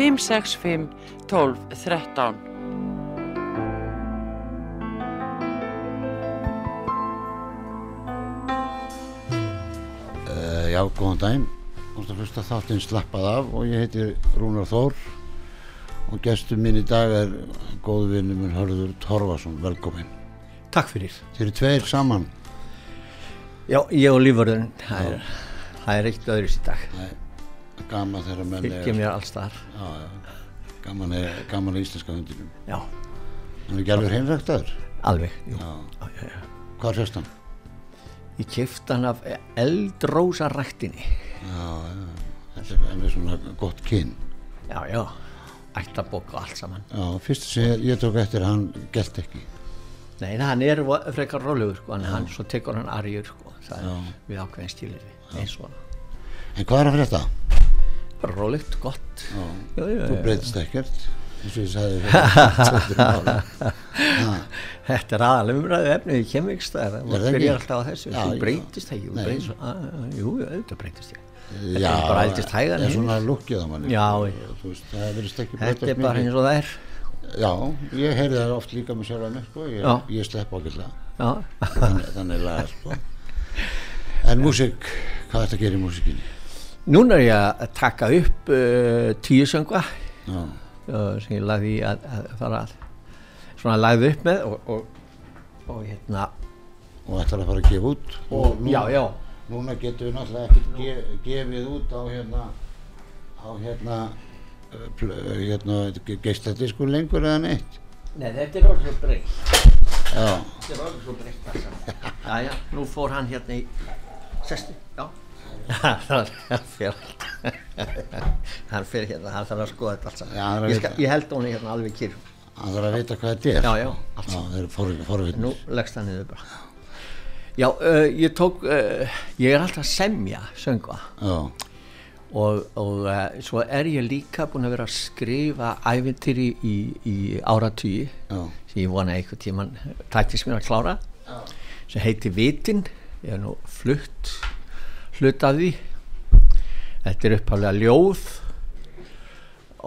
565 12 13 Uh, já, góðan daginn. Þú ert að hlusta þáttinn slappað af og ég heiti Rúnar Þór og gestur minn í dag er góðvinni minn Hörður Torfason. Velkomin. Takk fyrir. Þeir eru tveir saman. Já, ég og lífvörðun, það er, það er eitt öðru í dag. Nei, gaman þegar menn Fylgja mér alls þar. Gaman er, gaman er íslenska hundinum. Já, Hann er ekki alveg hreinræktaður. alveg. Hvað er hann? Ég kefti hann af eldrósa ræktinni. Já, já. Þetta er svona gott kyn. Já, já. Ættabók og allt saman. Já, fyrst sem ég, ég tók eftir hann gælt ekki. Nei, hann er frekar rólegur, sko, en hann, svo tekur hann arjur, sko. Er við ákveðin stílir eins og En hvað er að frétta? Bara rólegt, gott. Já. Já, já, Þú breytist ekkert. eins og ég sagði fyrir. Þetta er aðalega umræðu efnið í kemikstæðar, Er það ekki? byrjar alltaf á þessu, þú breytist jú, Nei. breytist, að, jú, auðvitað breytist ég. Já, er bara eldist hægan Það er svona lukkið á manni ekki Þetta er bara eins og það er. Já, ég heyrði það oft líka með sjálf sko. ég, ég slepp þannig, þannig laga sko. En músík, hvað er þetta að gera í músíkinni? Núna er ég að taka upp uh, tíu söngva. Uh, sem ég lagði að, að fara að svona lagði upp með og, og, og hérna. Og ætlar að fara að gefa út? Og, nú, já, já, Núna getum við náttúrulega ekkert ge, gefið út á hérna á hérna uh, uh, hérna geistadiskur lengur eða neitt? Nei þetta er orðið svo breytt Já, þetta er orðið svo breytt já, já, nú fór hann hérna í sesti, hann hann fer hérna, hann þarf að skoða þetta Já, hann saman ég, ég held hún hérna alveg kýr hann þarf að vita hvað þetta er. Já, já, allt Já, nú leggst það niður bara. Já, uh, ég tók uh, ég er alltaf að semja söngva. Já, og, og uh, svo er ég líka búin að vera að skrifa ævintýri í, í áratugi já, sem ég vona einhvern tíman tæktist mér að klára sem heiti Vitin ég er nú flutt hlut af því. Þetta er upphaflega ljóð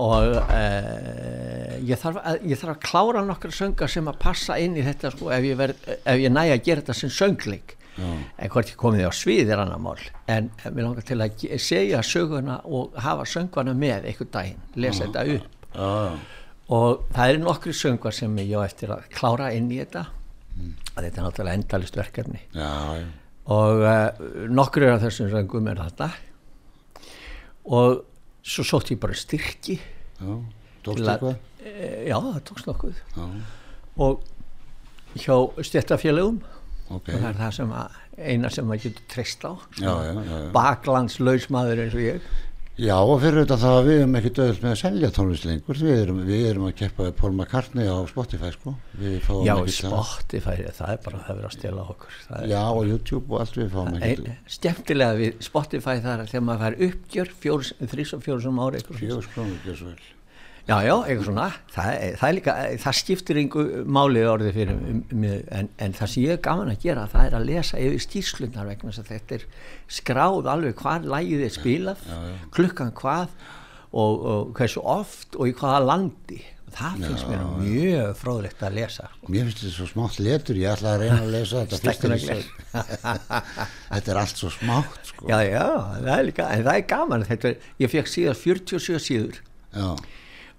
og uh, ég, þarf að, ég þarf að klára nokkra söngar sem að passa inn í þetta sko, ef, ég verð, ef ég næ að gera þetta sem söngleik. Já, en hvort ég komið á svið er annar mál. En mér langar til að segja söguna og hafa söngvana með einhvern daginn, lesa þetta upp. Já, já. og það eru nokkri söngvar sem ég á eftir að klára inn í þetta. Að þetta er náttúrulega endalist verkefni. Já, já. Og uh, nokkri af þessum söngum er þetta og svo sótt ég bara styrki já. Tókst að- eitthvað? e, já það tókst nokkuð Já, og hjá stjættafélögum ok. og það er það sem að eina sem maður getur treyst á Já, já, já, já. baklandslaus maður eins og ég Já, og fyrir þetta það að við erum ekki döðult með að selja tónlist lengur. Við erum, við erum að keppa við Paul McCartney á Spotify, sko. Já, Spotify, það er bara það verið að stela okkur það er Já, og YouTube og allt við fáum ekki Ein, skemmtilega við Spotify þar þegar maður fær uppgjör þrís og fjóru sem ári fjóðs krónur, ekki svo vel. Já, já, eitthvað svona. Það, það, er líka, það skiptir yngu máli orðið fyrir mig en, en það sem ég er gaman að gera það er að lesa yfir skýrslunar vegna þess að þetta er skráð alveg hvað lægið er spilað klukkan hvað og, og hversu oft og í hvaða landi. Það finnst mér mjög fróðlegt að lesa. Mér finnst þetta svo smátt letur, ég ætla að reyna að lesa þetta. Þetta er allt svo smátt, sko. já, já, það er líka, en það er gaman þetta, ég fekk síðan 47 síður. Já,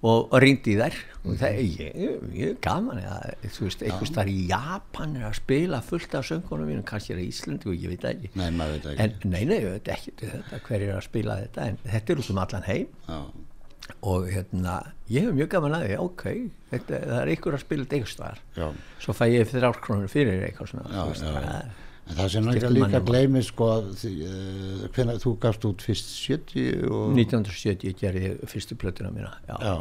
og, og reyndi í þær. Og það er gaman að, þú veist, einhvers þar í Japan er að spila fullt af söngunum mínum kannski er það Íslandi og ég veit ekki. Nei, maður veit ekki. en nei, nei, ég veit ekki þetta, hver er að spila þetta en þetta er út um allan heim. Já, og hérna, ég hef mjög gaman að því ok, þetta, það er ykkur að spila þetta einhvers já. svo fæ ég þrjár krónur fyrir eitthvað svona Já, veist, já, já. En það sem náttúrulega líka gleymið, sko, uh, hvenær þú gafst út fyrst 70 og... 1970 gerði ég fyrstu plötuna mína já, Já,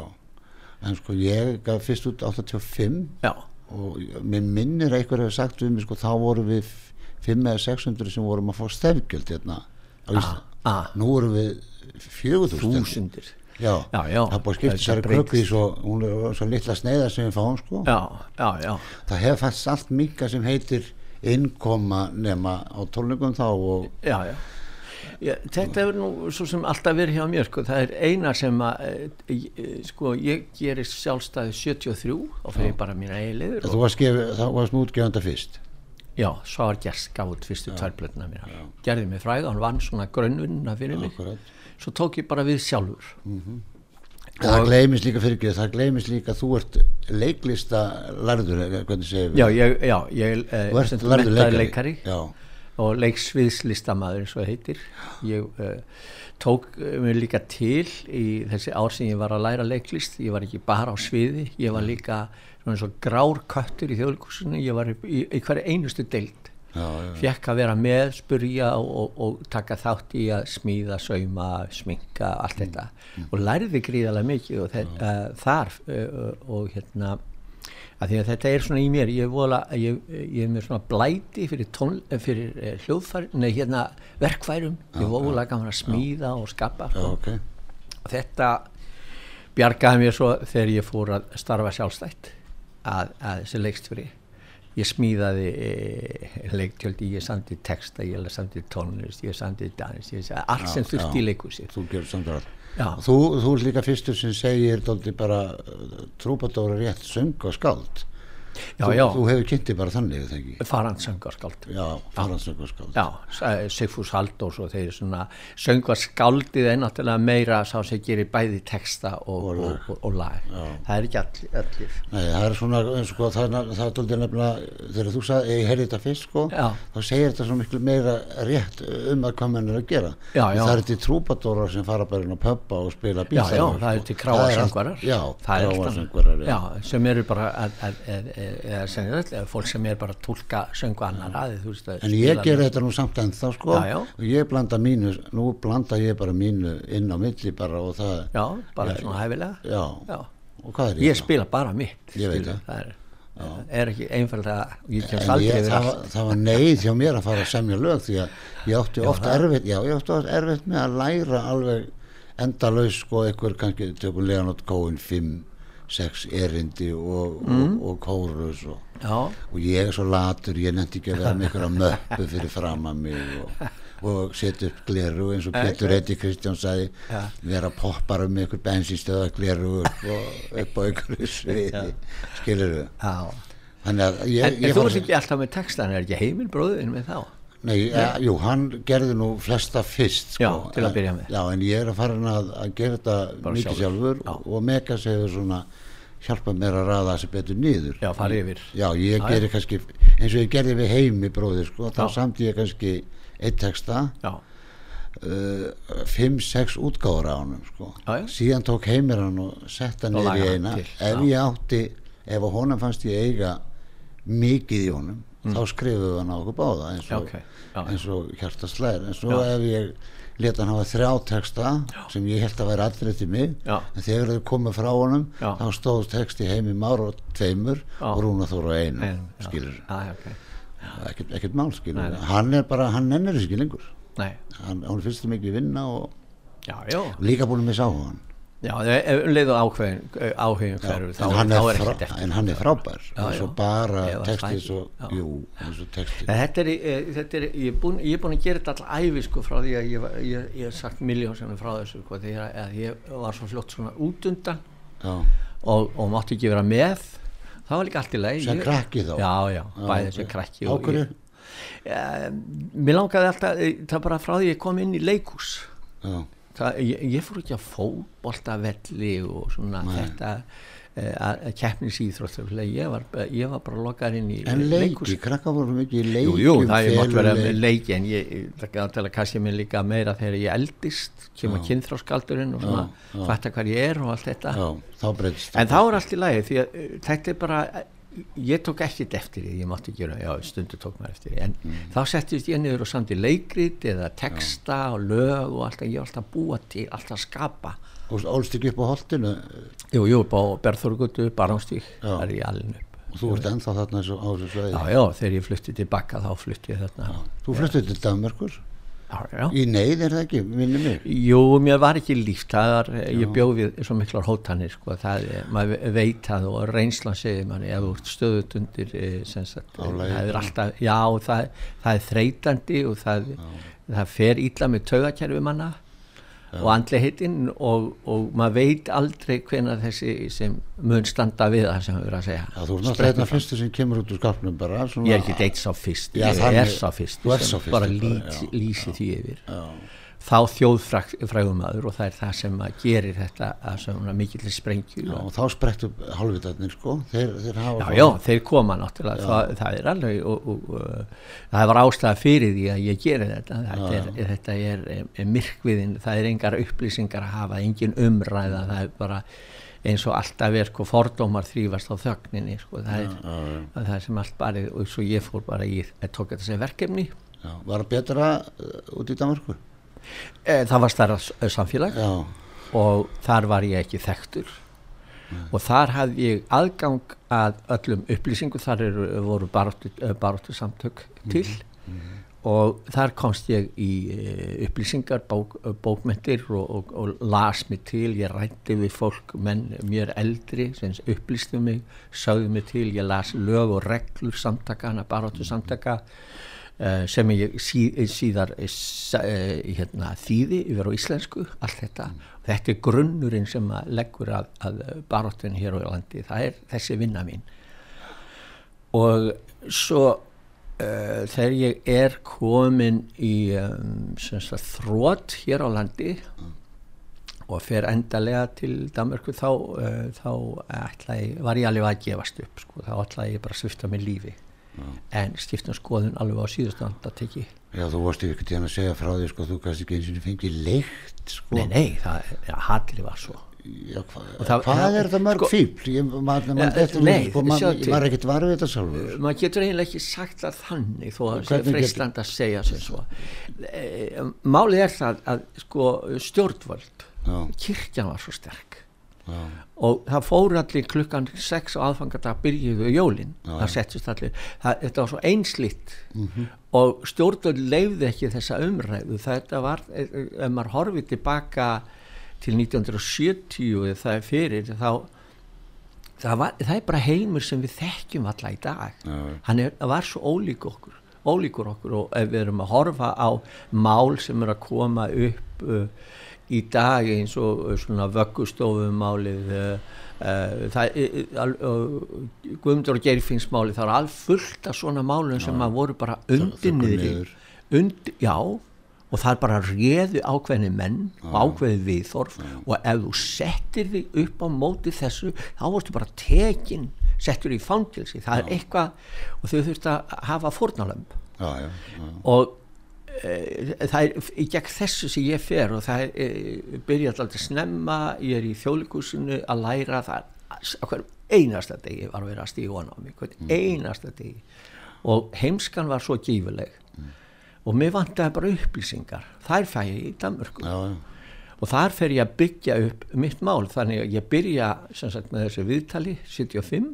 en sko ég gaf fyrst út 85 já, og minn minnir að einhver hefur sagt við mig sko þá vorum við 5 eða 600 sem vorum að fá stefgjöld hérna Ísland ah, nú vorum við 4000 þúsundir. Já, Já, já. það búið að skipta sér í svo, hún er svo litla sneiða sem við fáum sko. Já, já, já. Það hefur fæst allt minka sem heitir innkoma nema á tólningum þá og já, já. Já, þetta hefur nú svo sem alltaf verið hjá mér sko. það er eina sem að e, e, sko, ég gerist sjálfstæði 73 og fyrir bara mína varst, gefi, þá varst útgefanda fyrst. Já, svo var gerst gátt fyrstu tværblöðna mér gerði mig fræð, hann vann svona grönnunna fyrir mig. Akkurat. svo tók ég bara við sjálfur það gleymist líka fyrir ekki það gleymist líka þú ert leiklista segir já, ég, já, ég e, ert lærður menntaður leikari, já, og leiksviðslistamaður eins og heitir. Ég uh, tók uh, mér líka til í þessi ár sem ég var að læra leiklist. Ég var ekki bara á sviði ég var líka svona eins og grár köttur í þjóðlíkusinu ég var í, í, hverju einustu já, fekk að vera með, spurja og, og, og taka þátt í að smíða, sauma, sminka, allt þetta. og lærði gríðarlega mikið og uh, þar uh, og hérna að því að þetta er svona í mér ég er, vola, ég, ég er með svona blæti fyrir, tón, eh, fyrir hljóðfæri nei hérna verkfærum. Ég vola gaman að smíða og skapa. Já, og ok þetta bjargaði mér svo þegar ég fór að starfa sjálfstætt að, að þessi leikstfri ég smíðaði e, leiktjöldi, ég samti texta ég samti tónlist, ég samti dans ég, allt sem þurfti í leikhúsi. Þú gerur samt Já. þú, þú er líka fyrstur sem segir bara trúpadóra rétt söng og skáld já, þú, já, þú hefur kynntið bara þannig þegar ekki? Farandsöngarskáld já, faransöng og skáld já, Sigfús Haldós og þeir svona söngarskáldið er náttúrulega meira sá sem gerir bæði texta og, Og og, lag. og, og lag. Það er ekki allir, allir. Nei, það er svona, sko, það, er- það er dóldi nefnilega þegar þú sagði, ég heyrði þetta fyrst sko, Já. þá segir þetta svo miklu meira rétt um að hvað menn er að gera. Já, já. það er til trúpadóra sem fara bara inn á pubba og spila Já, bílþægur já, það er til kráasöngvarar. já, Það kráasöngvarar já, sem að, að, að, að, að, fólk sem er bara að tólka söngu annar að þú veist að En ég ger þetta nú samt ennþá sko Já, já. og ég blanda mínu, nú blanda ég bara mínu inn á milli bara og það Já, bara svona hæfilega já. Já. og hvað er Ég ég þá? spila bara mitt Ég veit það. er, ekki einfallega ég En ég, það, það var neyð hjá mér að fara að semja lög því að ég átti Já, oft það. erfitt já, ég átti oft erfitt með að læra alveg endalaus sko einhver kannski tökur Leonard Cohen 5, 6 erindi og, Mm. og, og kórus og, og ég er svo latur, ég nefndi ekki að vera með einhverja möppu fyrir fram að mig og, og setja upp gleru eins og Pétur Eddi Kristján sagði Já. vera poppar um einhver bensinstöða gleru upp, og, upp á einhverju sviði skilur já þannig að ég, En, en ég þú fór- ert ekki alltaf með textan, er ekki heimil bróðin með þá? Nei, ja, jú, hann gerði nú flesta fyrst sko. Já, til að byrja með. Já, en ég er að fara að, að gera þetta Bara mikið sjálfur. sjálfur Já. og Megas hefur svona hjálpað mér að raða þessi betur niður Já, farið yfir. Já, ég Já, geri kannski eins og ég gerði við heimi bróðir sko, þá samt ég kannski eitt texta Já, uh, fimm, sex útgáður á honum sko. Síðan tók heimir hann og sett hann niður í hann eina til, ef já. ég átti ef honum fannst ég eiga mikið í honum þá skrifuðu hann á okkur báða eins og, Mm. Já, ok. Já, já. eins og hjarta slær en svo Já. ef ég leta hann hafa þrjá texta sem ég held að vera allir eftir mig Já. en þegar þau komið frá honum Já. þá stóðst texti heimi már og tveimur Já. og Rúna Þóra einu já. skilur, Já, já, ok ekkert, ekkert mál skilur Nei, nei. hann er bara, hann nennir þessu ekki lengur hann, hann finnst það mikið vinna og já, já líka búin missa áhugan Já, ef leið og áhugin, hverju þá, þá er ekkert eftir. en hann er frábær. eins og bara að textið Þetta er, e, þetta er ég, er búin, ég er búin að gera þetta all æfi sko frá því að ég, ég, ég hef sagt miljónsinnum frá þessu sko, því að, að ég var svo fljótt svona útundan já, og, og mátti ekki vera með. Það var líka allt í leið Sem krakki þá? Já, já, Já, bæði ok. sem krakki Á og hverju? ég- Eh, Mér langaði alltaf, eh, það bara frá því ég kom inn í leikús já, það, ég, ég fór ekki að fótboltavelli og svona þetta eh, að keppnisýþróttur ég, var- ég var bara lokkar inn í en leiki, krakka voru mikið í Jú, leikjum jú, það er vera feluleik. með leiki en ég, það að kannski mér líka meira þegar ég eldist, kemur kynþráskaldurinn og svona, Já, já. fatta hvað ég er og allt þetta. Já, en þá er allt í lagi því að uh, þetta er bara ég tók ekkert eftir því, ég mátti gera, já stundu tók maður eftir því, en þá settist ég niður og samti leikrit eða texta og lög og alltaf, ég var alltaf búa til, alltaf skapa. og ólst ekki upp á holtinu Jú, jú, upp á Berþórgutu, Baránstík, Já. þar er ég alveg upp. og þú ert ennþá þarna þessu sveiði Já, já, þegar ég flutti tilbaka þá flutti ég þarna. þú fluttir til Danmörkur Já, í neyð er það ekki, minni mig? Jú, mér var ekki líft, það var, ég bjóð við svo miklar hótanir, sko, það, er- maður veit það og reynslan segir manni, ef þú ert stöðut undir, eh, sem sagt, það er alltaf, já, það, það er þreytandi og það, það fer illa með taugakerfi manna og andli hittin og, og maður veit aldrei hvenær þessi sem mun standa við það sem við erum að segja. Já, þú ert náttúrulega einn af fyrstu sem kemur út úr skápnum bara Ég er ekki eitt sá fyrst, Já, ég er sá fyrst bara bara, lít, já, lýsi því yfir. Já, þá þjóðfrægumæður og það er það sem að gerir þetta að svona mikill sprengju já, og, þá sprett upp hálfvitarnir sko. Þeir, þeir hafa já, já, þeir koma náttúrulega. Það, það er alveg og, og, og, það var ástæða fyrir því að ég geri þetta. Þetta er, þetta er, er myrkviðin. Það er engar upplýsingar að hafa engin umræða, það er bara eins og alltaf er sko fordómar þrýfast á þögninni sko, það er já, já, það sem allt bara og svo ég fór bara í, ég tók þetta sem verkefni. Já, var það betra uh, út í Danmörku? e, það var starra samfélag já, og þar var ég ekki þekktur. Og þar hafði ég aðgang að öllum upplýsingum þar eru, voru baróttu, baróttu samtök til. og þar komst ég í eh, upplýsingar, bók, bókmentir og, og, og las mig til, ég rætti við fólk, menn mér eldri sem upplýstu mig, sagði mig til, ég las lög og reglur samtakana, baróttu samtaka uh, sem ég sí, síðar uh, hérna, þýði yfir á íslensku, allt þetta. Þetta er grunnurinn sem að leggur að, að baróttin hér á landi. Það er þessi vinna mín. Og svo uh, þegar ég er komin í um, sagt, þrótt hér á landi og fer endalega til Danmarku þá, uh, þá ætlaði, var ég alveg að gefast upp sko, þá ætlaði ég bara að svifta með lífi en skiptum skoðun alveg á síðustand að teki já, þú varst ekki tíðan að segja frá því sko, þú kannski ekki eins og fengið leikt sko. Nei, nei, það, ja, hatri var svo. Já, hva, það- hvað er það mörg sko- fíbl? Ég, man, man, þetta, nei, sko, man, ég var ekkert varfið þetta sjálfur? Maður getur eiginlega ekki sagt það þannig þó að það getur- freistand að segja málið er það að sko stjórnvöld Já. kirkjan var svo sterk já, og það fór allir klukkan 6 á aðfangadag byrjuðu jólin. Já, það settist allir, það, þetta var svo einslitt. Og stjórnvöld leifði ekki þessa umræðu. Þetta var, ef ef maður horfið tilbaka til 1970 eða það er fyrir þá það, var, það er bara heimur sem við þekkjum alla í dag. Já. hann er, var svo ólík okkur ólíkur okkur. Og ef við erum að horfa á mál sem er að koma upp uh, í dag eins og uh, svona vöggustofumálið uh, uh, Guðmundur og Geirfinnsmálið það er alveg fullt af svona málum sem að voru bara undir þöggu niðri niður. undir, já og það er bara réðu ákveðni menn og ákveði viðþorf og ef þú settir þig upp á móti þessu þá vorstu bara tekin settur í fangilsi, það er eitthvað og þau þurft að hafa fórnalömb og það er í gegn þessu sem ég fer og það er e, byrjað alltaf snemma, ég er í þjóðlikúsinu að læra það á hverjum einasta degi var að vera að stíga á mig hvern einasta degi. Og heimskan var svo gífuleg og mér vantaði bara upplýsingar. Þær fæ ég í Danmörku. Já, já. og þar fer ég að byggja upp mitt mál þannig að ég byrja sagt með þessu viðtali 75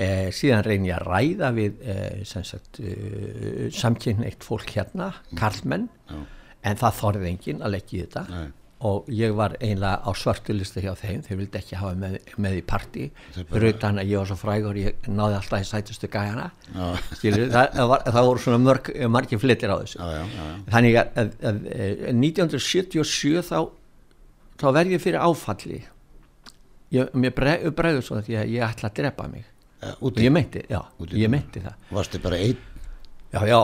Eh, síðan reyn ég að ræða við eh, eh, samkynneitt fólk hérna, karlmenn en það þorði enginn að leggja í þetta. Nei. og ég var einlega á svartulista hjá þeim, þeir vildi ekki hafa með, með í partí, Þeir bara- fyrir utan að ég var svo frægur, ég náði alltaf í sætustu gæjana. Já. skilur, það, það, var, það voru svona mörg, margir flitir á þessu. Já, já, já, já. þannig að, að, að, að 1977 þá þá verð ég fyrir áfalli. Ég, mér bregður svo að ég ætla að drepa mig Eh, úti, ég meinti, já, Úti ég meinti það. Varstu bara einn? Já, já,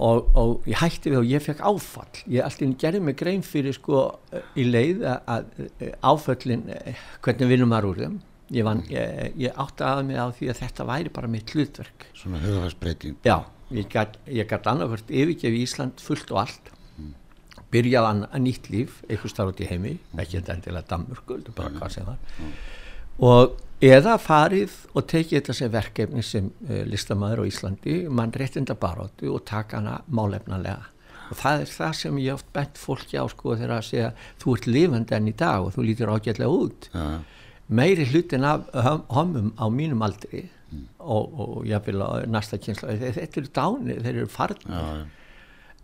og, og ég hætti við og ég fekk áfall. Ég alltaf gerði mig grein fyrir sko í leið að, að áföllin eh, hvernig vinnum maður úr þeim. Ég, vann, ég, ég átti að mig á því að þetta væri bara mitt hlutverk. Svona hugafarsbreyting já, ég gat annarkvært yfirgefi Ísland fullt og allt. Byrjaði hann að nýtt líf eitthvað starf út í heimi, ekki þetta endilega Danmörku, bara hvað sem var. Og eða farið og tekið þetta sem verkefni sem uh, listamæður á Íslandi mann réttinda baróttu og taka hana málefnalega. Og það er það sem ég oft bent fólki á sko þegar að segja þú ert lifandi enn í dag og þú lítur ágætlega út. Já, meiri hlutin af hom- homum á mínum aldri og, og ég vil á næsta kynsla þetta eru dánir, þeir eru farnir. Já, já.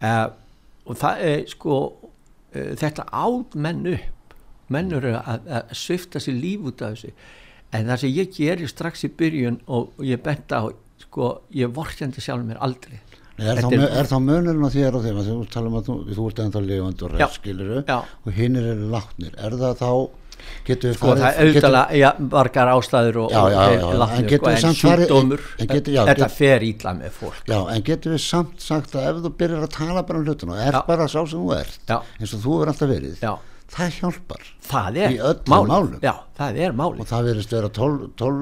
uh, og það er sko uh, þetta átt menn upp. Menn eru að, að svifta sér líf út af þessu en það sem ég geri strax í byrjun og, ég bent á sko, ég vorkjandi sjálf mér aldrei Nei, Er, þá, er- þá munurinn á þér og þeim að þú tala um að þú, þú ert ennþá lifandi og Já. reskiluru Já. og hinnir eru látnir er það þá getur við sko það er auðvitað ja, margar ástæður og, Já, já, og já, látnir, en sko, við en samt farið- sjúkdómur en getum- já, þetta fer ítla með fólk Já, en getur við samt sagt að ef þú byrjar að tala bara um hlutuna og er Já. bara sá sem þú ert Já. eins og þú er alltaf verið já, það hjálpar það Í öllum málum. já, það og það verðist vera tól, tól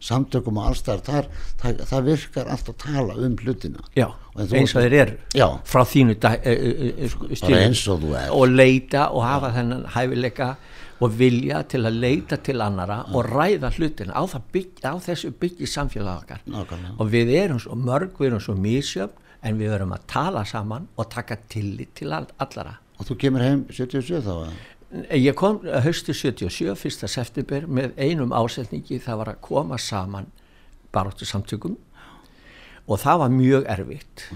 samtökum og allstæðar þar, það, það virkar alltaf að tala um hlutina. Já, En þú- eins og þeir eru. Já. frá þínu dag, e, e, e, sko, bara stíl- eins og og leita og hafa þennan hæfileika og vilja til að leita til annara og ræða hlutina. Á, það bygg, á þessu byggji samfélag okkar. Nákvæmlega. og við erum svo mörg, við erum svo mísjöfn en við verum að tala saman og taka tillit til all- allara og þú kemur heim 77 þá eða? ég kom haustu 77 1. september með einum ásetningi. Það var að koma saman baróttu samtökum og það var mjög erfitt.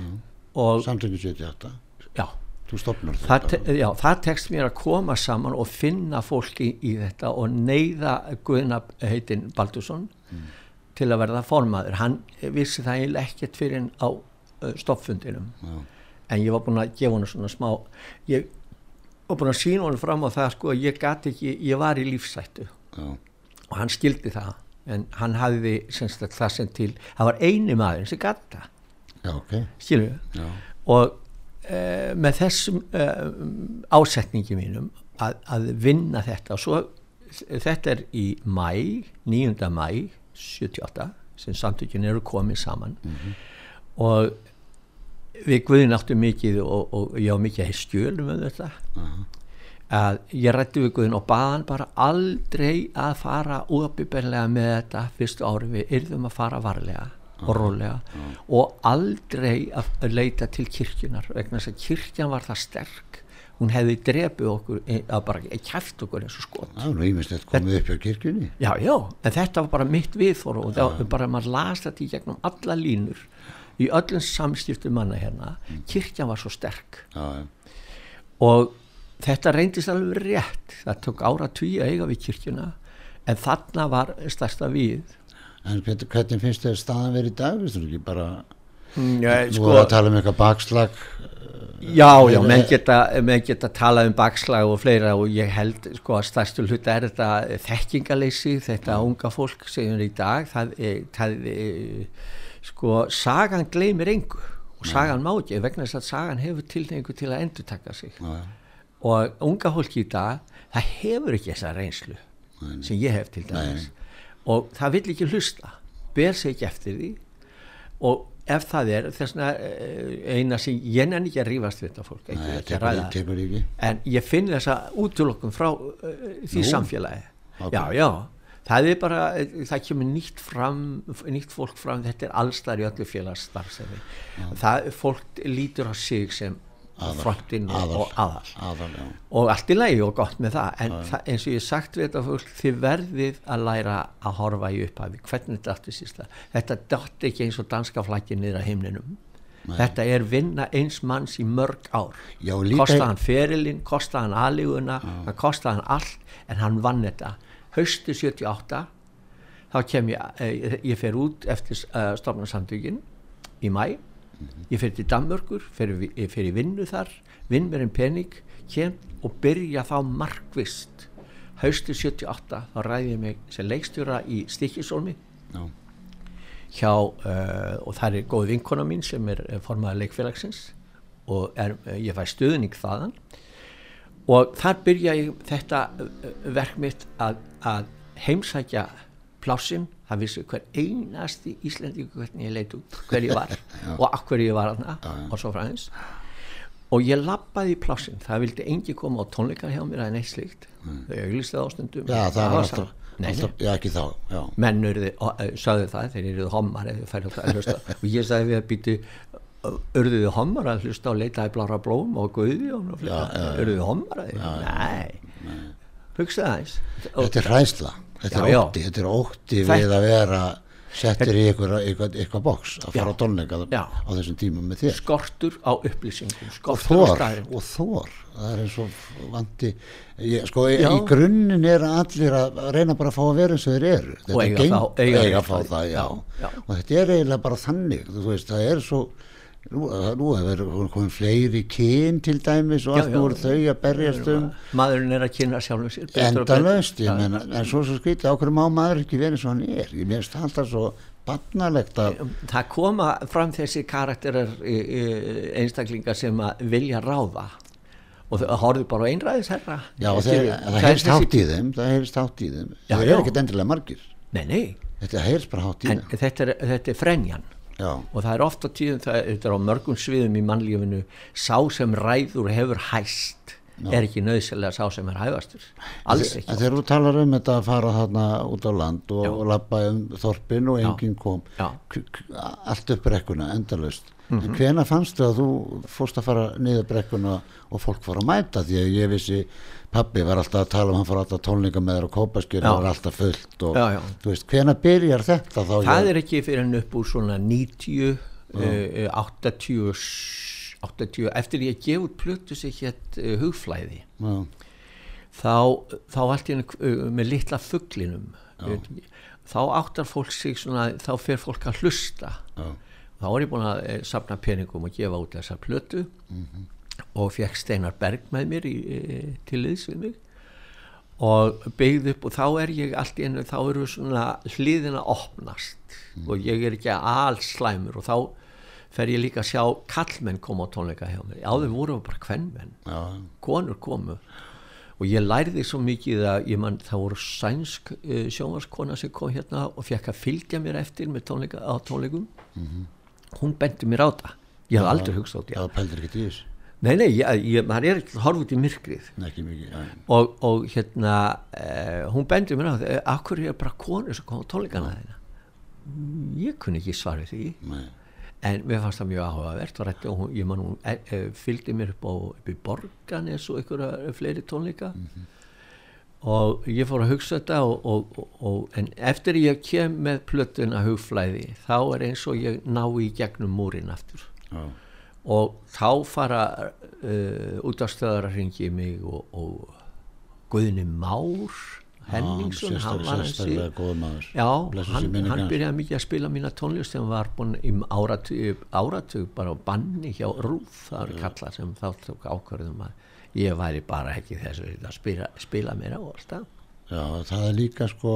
Og samtökum 78 já. Þú stopnar það, þetta te, já, það tekst mér að koma saman og finna fólki í þetta og neyða Guðna heitin Baldursson til að verða formaður. Hann vissi það eiginlega ekkert fyrir en á uh, stoppfundinum Já. En ég var búin að gefa hann svona smá ég var búin að sína hann fram á það sko að ég gat ekki, ég var í lífsættu Já. og hann skildi það en hann hafði semst að það sem til það var eini maður sem gat það Já, ok skilur við Já. og uh, með þessum uh, ásetningi mínum að, að vinna þetta og svo þetta er í mæ 9. mæ 78 sem samtökin eru komið saman og við Guðin áttu mikið og, og ég á mikið skjölum um þetta. Að ég rætti við Guðin og baðan bara aldrei að fara úðabiberlega með þetta fyrstu ári við yrðum að fara varlega og rólega og aldrei að leita til kirkjunar vegna þess að kirkjan var það sterk. Hún hefði drepið okkur eh, að bara kæft okkur eins og skot. Er nú ímislegt komið upp hjá kirkjunni. Já, já, en þetta var bara mitt viðþór og það var bara maður las þetta í gegnum alla línur í öllum samskiptum manna hérna kirkjan var svo sterk Já, já. og þetta reyndist alveg rétt það tók ára tugi að eiga við kirkjuna en þarna var stærsta við En hvernig, hvernig finnst þér staðan verið í dag? Vistu ekki bara, ja, nú er að tala um eitthvað bakslag Já, já, Meira- menn geta, menn geta talað um bakslag og fleira og ég held sko að stærstu hluta er þetta þekkingaleysi, þetta unga fólk segjum við í dag, það er, sko, sagan gleymir engu og sagan má ekki vegna þess að sagan hefur tilhengu til að endur taka sig. Já, og unga fólki í dag, það hefur ekki þessa reynslu sem ég hef til dæmis. Og það vill ekki hlusta, ber sig ekki eftir því. Og ef það er þessna eina sem ég nenni ekki að rífast við þetta fólk ekki, Nei, ekki tekur ekki. En ég finn þessa útlokkum frá uh, því Nú? samfélagi. Ok. já, já, það er bara það kemur nýtt fram nýtt fólk fram, þetta er allstar í öllu félagsstarfsemi. Það fólk lítur á sig sem frontinn og, aðal. aðal. Og allt í lagi og gott með það. En það, eins og ég sagt við þetta fólk þið verðið að læra að horfa í upphafi. Hvernig þetta átti sísta þetta dætti ekki eins og danska flaggi niður að himninum. Þetta er vinna eins manns í mörg ár. Hann ferilinn, það kostaði hann allt en hann vann þetta haustu 78 þá kem ég, eh, ég fer út eftir uh, stofnarsamtökin í mæ ég fer til Danmörkur fer, ég fer í vinnu þar vinn mér en pening kem og byrja þá markvist haustu 78 þá ræði ég mig sem leikstjóra í Stikisólmi Já, hjá uh, og það er góð vinkona mín sem er eh, formaður leikfélagsins og er, ég fæ stuðning þaðan og þar byrja ég þetta verk mitt að, að heimsækja plássin, það vissi hver einasti Íslendingu hvernig ég leit út, hver ég var og hverju ég var þarna og svo fræðins og ég lappaði í plássin það vildi engi koma á tónleika hjá mér eða neitt slíkt. Þau auglýstu það ástundum Já, það var sama. alltaf, alltaf já, ekki þá, já. menn urði, sagði það þeir eruðu hommar eða færi að hlusta. Og ég sagði við að býti urðuðu hommar að hlusta og leita í blára blóm og guði og urðuðu hommar að því? Nei, hugsaði aðeins. Þetta er hræsla, þetta Já, er ótti, þetta er ótti við að vera settir í eitthvað, boks að fara á tónleika á þessum tíma með þér. skortur á upplýsingum Og skortur á staðarinn og þor, það er eins og vandi, ég, sko Já. í grunninn er allir að reyna bara að fá að vera eins og þeir eru. Þetta eiga þá- eiga eiga rétt að fá á það. Já, já. Og þetta er eiginlega bara þannig, þú veist, það er svo, nú, nú hefur komin fleiri kyn til dæmis og Já, allt já. nú eru þau að berjast um maðurinn er að kynna sjálfum sér og endalaust, ég Já. menna, en svo svo skrítið, ákveður má maður ekki verið svo hann er, ég meðist alltaf svo barnalegt að, það koma fram þessi karakterar e, e, einstaklingar sem að vilja ráða. Og það horfðu bara á einræðisherra. Já, og Skilju, þeir, það heyrst hátt í þeim, það heyrst hátt í þeim, Já, það já. er ekkert endilega margir, nei, nei, þetta heyrst bara hátt í þeim, þetta er, þetta er frenjan já, og það er oft á tíðum það, er á mörgum sviðum í mannlífinu sá sem ræður hefur hæst er ekki nöðsynlega sá sem er hæfastur alls ekki. þegar þú talar um þetta að fara þarna út á land og, Já. og lappa um þorpin og enginn kom, Já. allt upp brekkuna, endalaust, Mhm. en hvena fannstu að þú fórst að fara niður brekkuna og fólk fór að mæta? Því að ég vissi pabbi var alltaf að tala um hann fór alltaf tónleika með þér og kópaskir Já. það var alltaf fullt og Já, já. þú veist, hvena byrjar þetta þá það er ekki fyrir en upp úr svona 90 uh, 80 80, eftir ég gef út plötu sig hétt uh, hugflæði. Já, þá, þá allt í henni uh, með litla fugglinum þá áttar fólk sig svona þá fer fólk að hlusta. Já, þá var ég búin að eh, safna peningum og gefa út þessa plötu og fekk Steinar Berg með mér í, til liðs við mig og byggði upp og þá er ég allt í ennu, þá eru svona hliðina opnast og ég er ekki alls slæmur og þá fer ég líka að sjá kallmenn koma á tónleika hjá mér, áður voru bara kvennmenn já, konur komu. Og ég lærði svo mikið að ég mann það voru sænsk uh, sjónvarskona sem kom hérna og fekk að fylgja mér eftir með tónleika, á tónleikum. Hún bendi mér á það. Ég hef aldrei hugsað út í nei, nei, ég, ég, maður er ekki horf út í myrkrið. Nei, ekki mikið, já, og, og hérna uh, hún bendi mér á það, akkur er bara konur sem kom á tónleikana þeina ég kunni ekki svarið því. Nei, en mér fannst það mjög áhugavert rætti, og hún, ég man hún e, e, fylgdi mér upp á, upp í Borganes og einhverja fleiri tónleika. Og ég fór að hugsa þetta og, og, en eftir ég kem með plötuna hugflæði þá er eins og ég ná í gegnum múrin aftur. Já, og þá fara uh, út af stöðar að ringi mig og, og Guðni Már Henningsson, hann var hansi Já, hann, hann byrjaði mikið að spila mína tónlist hann var búin í áratug, áratug bara banni hjá Rúf það eru kallar sem þá tók ákvörðum að ég væri bara ekki þessu að spila, spila mér á alltaf Já, það er líka sko,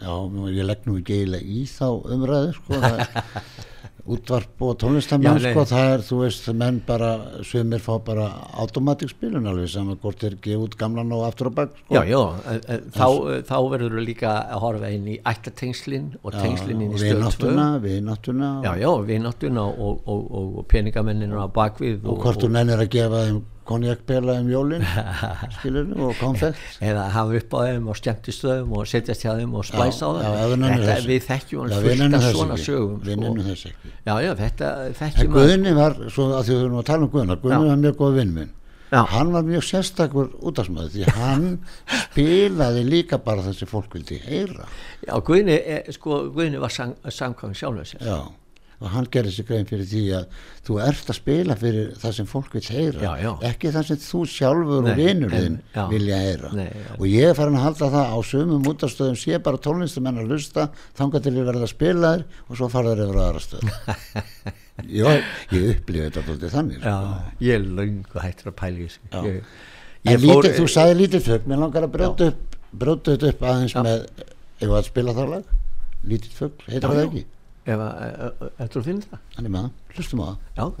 já, ég legg nú ekki eiginlega í þá umræðu sko, það útvarp og tónlistamenn sko, það er, þú veist, menn bara, sumir fá bara automatic spilun alveg saman hvort er gefið út gamlan og aftur á bak sko. Já, já, e, e, þá, þá verður þú líka að horfa inn í ættatengslin og tengslin inn í stöð 2 vináttuna, vináttuna. Já, já, vináttuna og, og, og, og peningamennina á bakvið og hvort þú nennir að gefa þeim konjakbela um jólin skilur og konfekt eða hafa upp á þeim og skemmtistöðum og setjast hjá þeim og splæsa á þeim Þetta, við þekkjum hann fullt af svona ekki. sögum sko. já, já, þetta en þekkjum að Guðni var, svo að því við erum að tala um Guðna Guðni Já. var mjög góð vinn minn Já. hann var mjög sérstakur útafsmaður því hann spilaði líka bara þessi fólk vildi heyra já, Guðni, er, sko, Guðni var samkvæm sjálfur sér já og hann gerði sér grein fyrir því að þú ert að spila fyrir það sem fólk vil heyra Já, já. ekki það sem þú sjálfur Nei, og já. vilja heyra Nei, já. og ég er farin að halda það á sumum útastöðum sé bara tónlistamenn að lusta þangað til ég verða að spila þér og svo fara þér yfir aðra stöð ég, ég upplifi þetta dálítið þannig já, sko. ég er löngu hættur að Já. ég, ég lítið, þú sagði lítið fugg, mér langar að brjóta Já. upp, upp aðeins Já. með, ef að spila það lag, lítið fugg, heitir Já, það já. ekki? Ef að, e- e- eftir að finna það. Hlustum á það. já, ok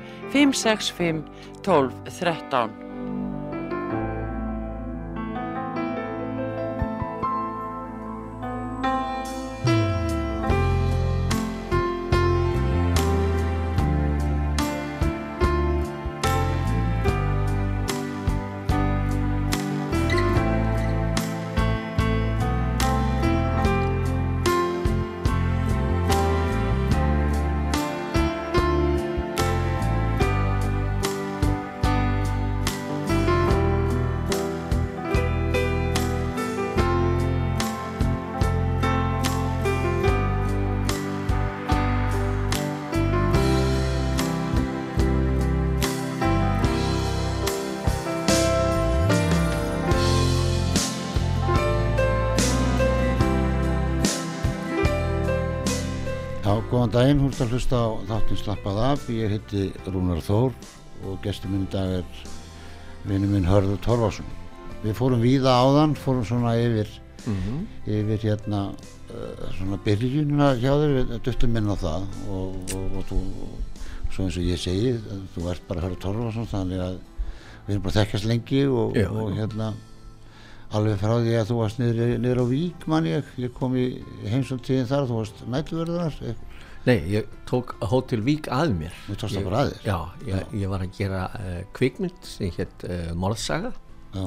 565 12 13 daginn, hún er að hlusta á þáttinn slappað af. Ég heiti Rúnar Þór og gestur minn í dag er vinnu minn Hörður Torfarsson. Við fórum víða áðan, fórum svona yfir, yfir hérna uh, svona byrjunina hjá þér, við duttum inn á það og, og, og þú, svo eins og ég segi, þú ert bara Hörður Torfarsson, þannig að við erum bara að þekkjast lengi og, Já, og hérna alveg frá því að þú varst niður, niður á Vík mann ég, ég kom í heimsóttíðin þar, þú varst nættuverðar, Nei, ég tók Hotel Vík að mér. Þú tókst bara að þér? Já, ég, ég var að gera uh, kvikmynd sem hétt uh, Morðsaga. Já,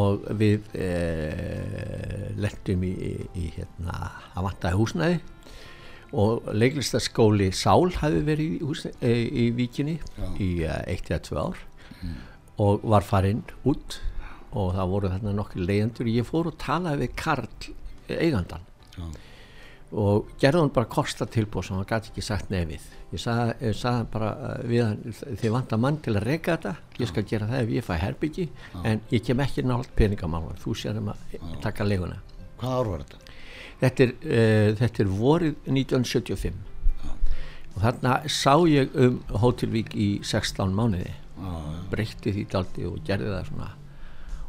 og við uh, lettum í, í, í hérna að vantaði húsnæði. Og leiklistaskóli Sál hafi verið í, húsnæði, í Víkinni í uh, eitt eða tvö ár. Og var farinn út. Og það voru þarna nokkur leyendur ég fór og talaði við Karl eh, eigandan já, og gerði hann bara kosta tilbúð sem hann gæti ekki sagt nefið ég sagði, sagði bara við hann þið vantar mann til að reyka þetta ég skal gera það ef ég fæ herbyggi en ég kem ekki nátt peningamálun þú sér um að taka leguna hvað ár var þetta? þetta er, uh, þetta er vorið 1975 og þarna sá ég um Hótelvík í 16 mánuði. Já, breytti því daldi og gerði það svona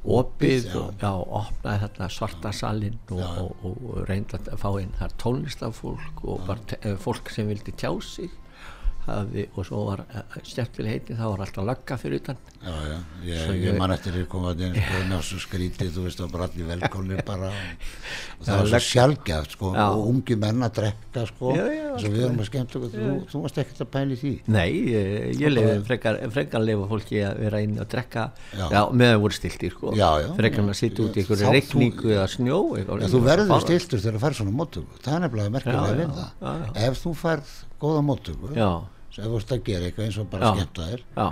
opið já. og já, opnaði þarna svarta salin og, og, og, reyndi að fá inn þar tónlistafólk og bara eh, fólk sem vildi tjá sig hafði, og svo var stjæftileg heiti það var alltaf lagga fyrir utan. Já, já, ég, ég, ég- man eftir því koma að einn sko, ná svo skrítið, þú veist, var bara allir velkónir bara. Og, og það Já, var svo sjálfgæft, sko, og ungi menn að drekka, sko, já, svo við erum að skemmt okkur, þú, þú varst ekkert að pæla í því. Nei, ég, ég lefi frekar, frekar lefa fólki að vera inn og drekka. Meðan voru stiltir sko. Já, já. frekar en að sitja út í einhverju Þá- reikningu eða snjó þú verður stiltur þegar þú fær svona móttöku, það er nefnilega merkilega það. já, Ef þú færð góða móttöku, Já, sem þú veist að gera eitthvað eins og bara Já. skemmta þér, já.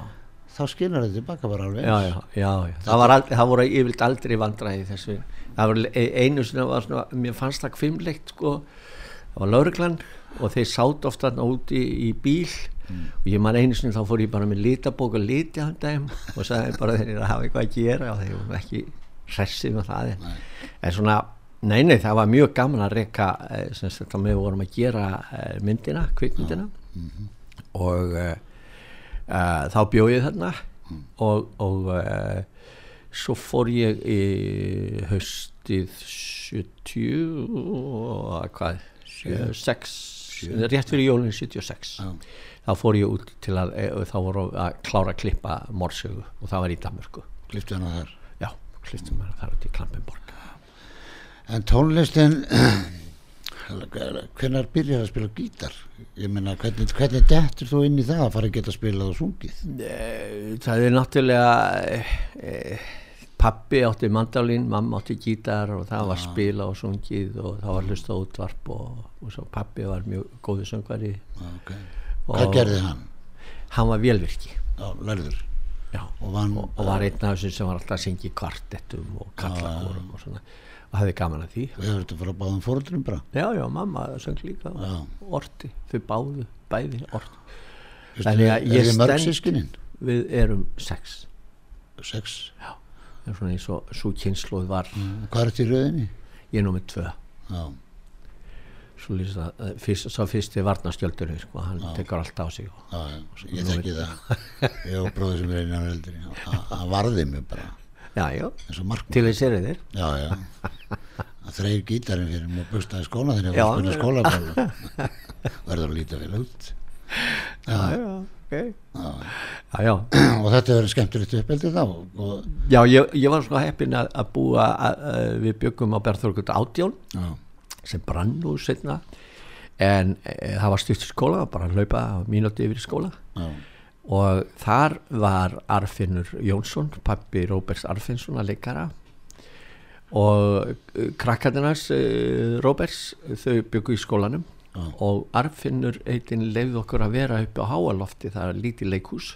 þá skinar þetta tilbaka bara alveg já, já, já, já. Það, aldrei, það voru yfirleitt aldrei vandræði þessu e- einu sinni var svona mér fannst það kvimleikt sko. Það var lauruglan og þeir sátt ofta úti í bíl. Og ég man einu sinni þá fór ég bara með litabók og liti hann dæm og sagði bara þeir eru að hafa eitthvað að gera og þeir voru ekki hressið með það. En, en svona Nei, nei, það var mjög gaman að reyka sem sagt að við vorum að gera eh, myndina, kvikmyndina og uh, þá bjóð ég þarna. Og, og uh, svo fór ég í haustið 70 og hvað 6, rétt fyrir jólinn 76 Já. þá fór ég út til að þá voru að klára að klippa morsögu og það var í Danmörku. Kliftu hana þar. já, klipptum við þar út í Klampenborg. En tónlistin, hvernig byrjar að spila gítar? Ég meina, hvernig, hvernig dettur þú inn í það að fara að geta spilað og sungið? Eh, það er náttúrulega e, pappi átti mandalín mamma átti gítar og það var spila og sungið og það var hlusta á útvarp og, og svo pappi var mjög góðu söngvari Okay. Hvað gerði hann? hann var vélvirki Já, lærður. já, Og og, og var einn af þessum sem var alltaf að syngja kvartettum og kallakórum og svona og hafði gaman að því og hefur þetta frá báðum fóruldrum bara. já, já, mamma söng líka Já. orti, þau báðu, bæði orti Þannig að ég stend- við erum sex Sex. já, það er svona eins og svo kynnslóð var Hvað er þetta í rauðinni? ég er nú með tvö Já, svo lýst að eh, fyrst, svo fyrst er varnaskjöldurinn sko, hann tekur allt á sig og, já, já, ég þekki það. Ég og bróður sem er einan. Hann- Hann varði mig bara, já, já, eins og markmann. til þess er þeir Já, já. Það þreir gítarinn fyrir og bustaði skóla þegar ég var að spila skólabálu. Verður að líta vel út. já, já, ok Já. já, já, Og þetta verður skemmtilegt uppeldi þá. Og, já ég, ég var svona heppin að, að búa að, að við byggum á Berþórkut átjón já, sem brann nú setna en e, það var í skóla bara að hlaupa mínúti yfir skóla já, og þar var Arfinnur Jónsson pappi Róberts Arfinnsson að leikara. Og uh, krakkarnarnas uh, Róberts þau byggu í skólanum. Já. og Arfinnur eitinn leiði okkur að vera upp á háalofti það er lítið leikhús.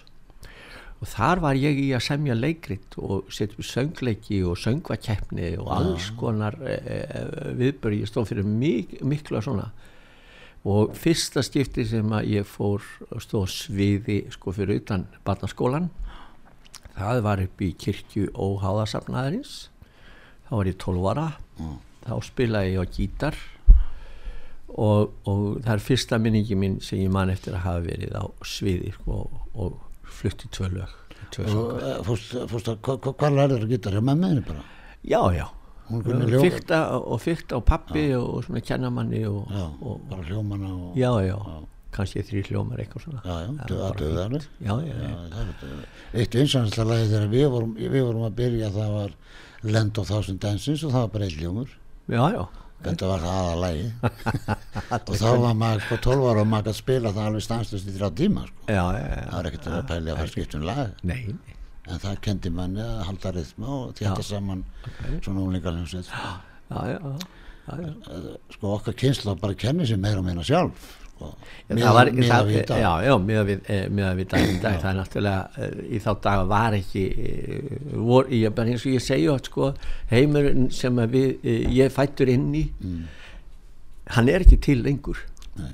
Og þar var ég í að semja leikrit og setja upp söngleiki og söngvakeppni og alls konar e, e, viðböri, ég stóð fyrir mik miklu að svona og fyrsta skipti sem að ég fór og stóð sviði sko fyrir utan barnaskólan það var upp í kirkju óháðasafnaðarins. Þá var ég 12 ára. Þá spilaði ég á gítar. Og, og það er fyrsta minningi mín sem ég man eftir að hafa verið á sviði sko, og, og flutti tvö lög tvö og fórst, að, hva- hva- hvað lærður að gítar? Já, já fyrta og fyrta á pappi og, og svona kennamanni og, já, og, bara hljómana og já, já, kannski þrý hljómar eitthvað svona. Já, já, já, já, Já, já. Eitt vinsanslega lagi þegar við vorum, við vorum að byrja það var Land of Thousand Dances og það var bara einn ljómur já, já. þetta var það aða lagi og þá var maður sko 12 ára og maður gæti spila það alveg stanslust í þrjá tíma sko. já, já, já. það var ekkert að pæli að fara skipt um lag. Nei. En það kendi manni að halda rytma og þetta saman svona úlingaljómsveit sko. já. sko okkar kynsla bara kenni sér meira meina sjálf sko. Í dag. já, já, miða við, eh, það er náttúrulega, eh, í þá daga var ekki, eh, vor, ég, bara eins og ég segja, sko, heimurinn sem við, eh, ég fættur inn í, hann er ekki til lengur, Nei.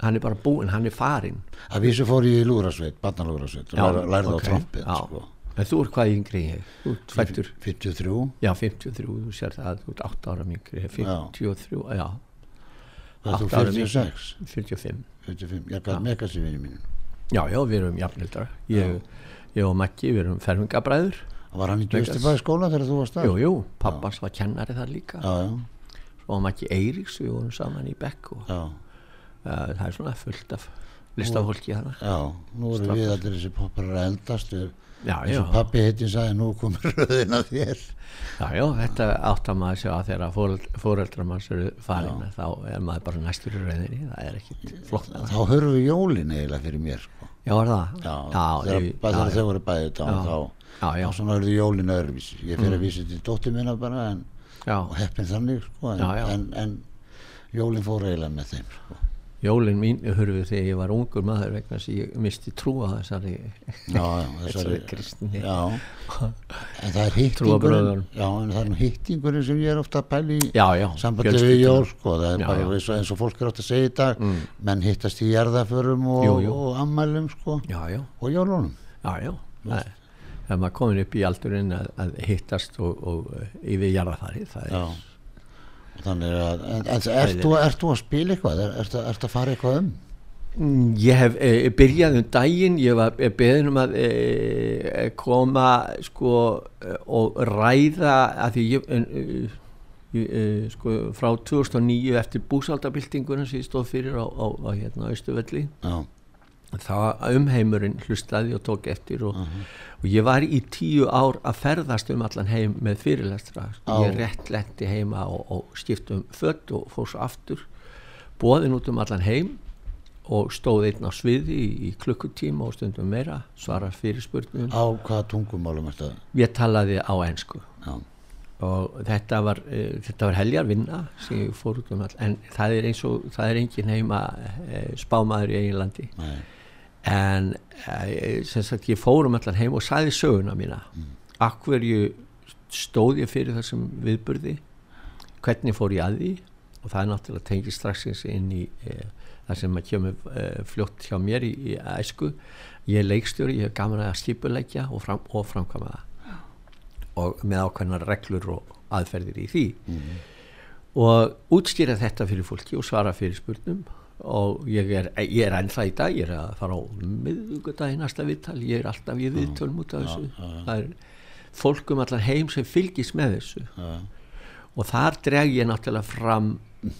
hann er bara búinn, hann er farinn. að vísu fór í lúrasveit, barnalúrasveit og lær- lærði á ok, trompið sko. En þú ert hvað yngri ég, þú ert fættur, 53 já, 53, þú sér það, þú ert 8 ára yngri, 53, já, og þú Átta árum 46 45. 45, ég gæti megast í vinni mínu Já, já, við erum jafnildra, ég, ég og Maggi, við erum fermingabræður, var hann í Megas. Djöstibæði skóla þegar þú varst þar? Jú, jú, pappans var kennari þar líka. Já, já, hann var ekki Eiríks, við vorum saman í Bekk og já, uh, það er svona fullt af listafólki þarna já nú erum við allir þessi poppar að eldast. Við, Já, eins já, og pappi heitin sagði nú komur röðin að þér já, já, þetta átt að maður sjá að þegar fóreld, fóreldrar manns eru farin þá er maður bara næstur í rauninni það er ekkit flott þá höfum við jólin eiginlega fyrir mér sko. Já, er það? já, já, þegar, þau voru bæðið þá, Já. svona verður jólin öðruvísi ég fyrir að vísa til dóttir minna bara en, og heppin þannig sko, en. En, en jólin fór eiginlega með þeim sko. Jólin mín hurfu þegar ég var ungur maður vegna að ég misti trú á þessari já, þessari kristni. Já, en það er hittingurinn já, en það er hittingurinn sem ég er ofta að pæli sambandi við jól sko, er eins og, eins og fólk er átt að segja í dag menn hittast í jarðaförum og, Jú, jú. og ammælum sko, og jólunum. Já, já. Það er- maður komin upp í aldurinn að, að hittast og, og uh, yfir jarðafari það er já þannig að, en, en ert, þú, þú að spila eitthvað? Er, ert, ert að fara eitthvað um? Mm, Ég hef e, byrjað um daginn, ég var e, beðin um að e, koma sko og ræða að því ég, en, e, e, sko frá 2009 eftir búsaldabildinguna sem ég stóð fyrir á, á, á hérna Austuvelli já, það umheimurinn hlustaði og tók eftir og, og ég var í tíu ár að ferðast um allan heim með fyrirlestra. Á. ég rétt lendi heima og, og skipt um fött og fór svo aftur bóðin út um allan heim og stóð einn á sviði í, í klukkutíma og stundum meira svara fyrirspurnum á hvaða tungumálum ert að ég talaði á ensku. Já, og þetta var, uh, þetta var heljar vinna sem ég fór út um all en það er eins og það er engin heima uh, spámaður í eigin landi. Nei, en uh, sem sagt ég fór um allan heim og sagði söguna mína. Mm. akverju stóð ég fyrir þessum viðburði? Hvernig fór ég að því? Og það er náttúrulega tengið strax inn í uh, það sem að kemur uh, fljótt hjá mér í, í æsku. Ég er leikstjóri, ég hef gaman að skipuleggja og, fram, og framkvæma það. Og með ákveðnar reglur og aðferðir í því. Og útstýra þetta fyrir fólki og svara fyrir spurnum og ég er, ég er ennþá í dag ég er að fara á miðugudagi næsta viðtal, ég er alltaf í viðtölum út af þessu. það er fólk um allan heim sem fylgist með þessu. Já, og þar dreg ég náttúrulega fram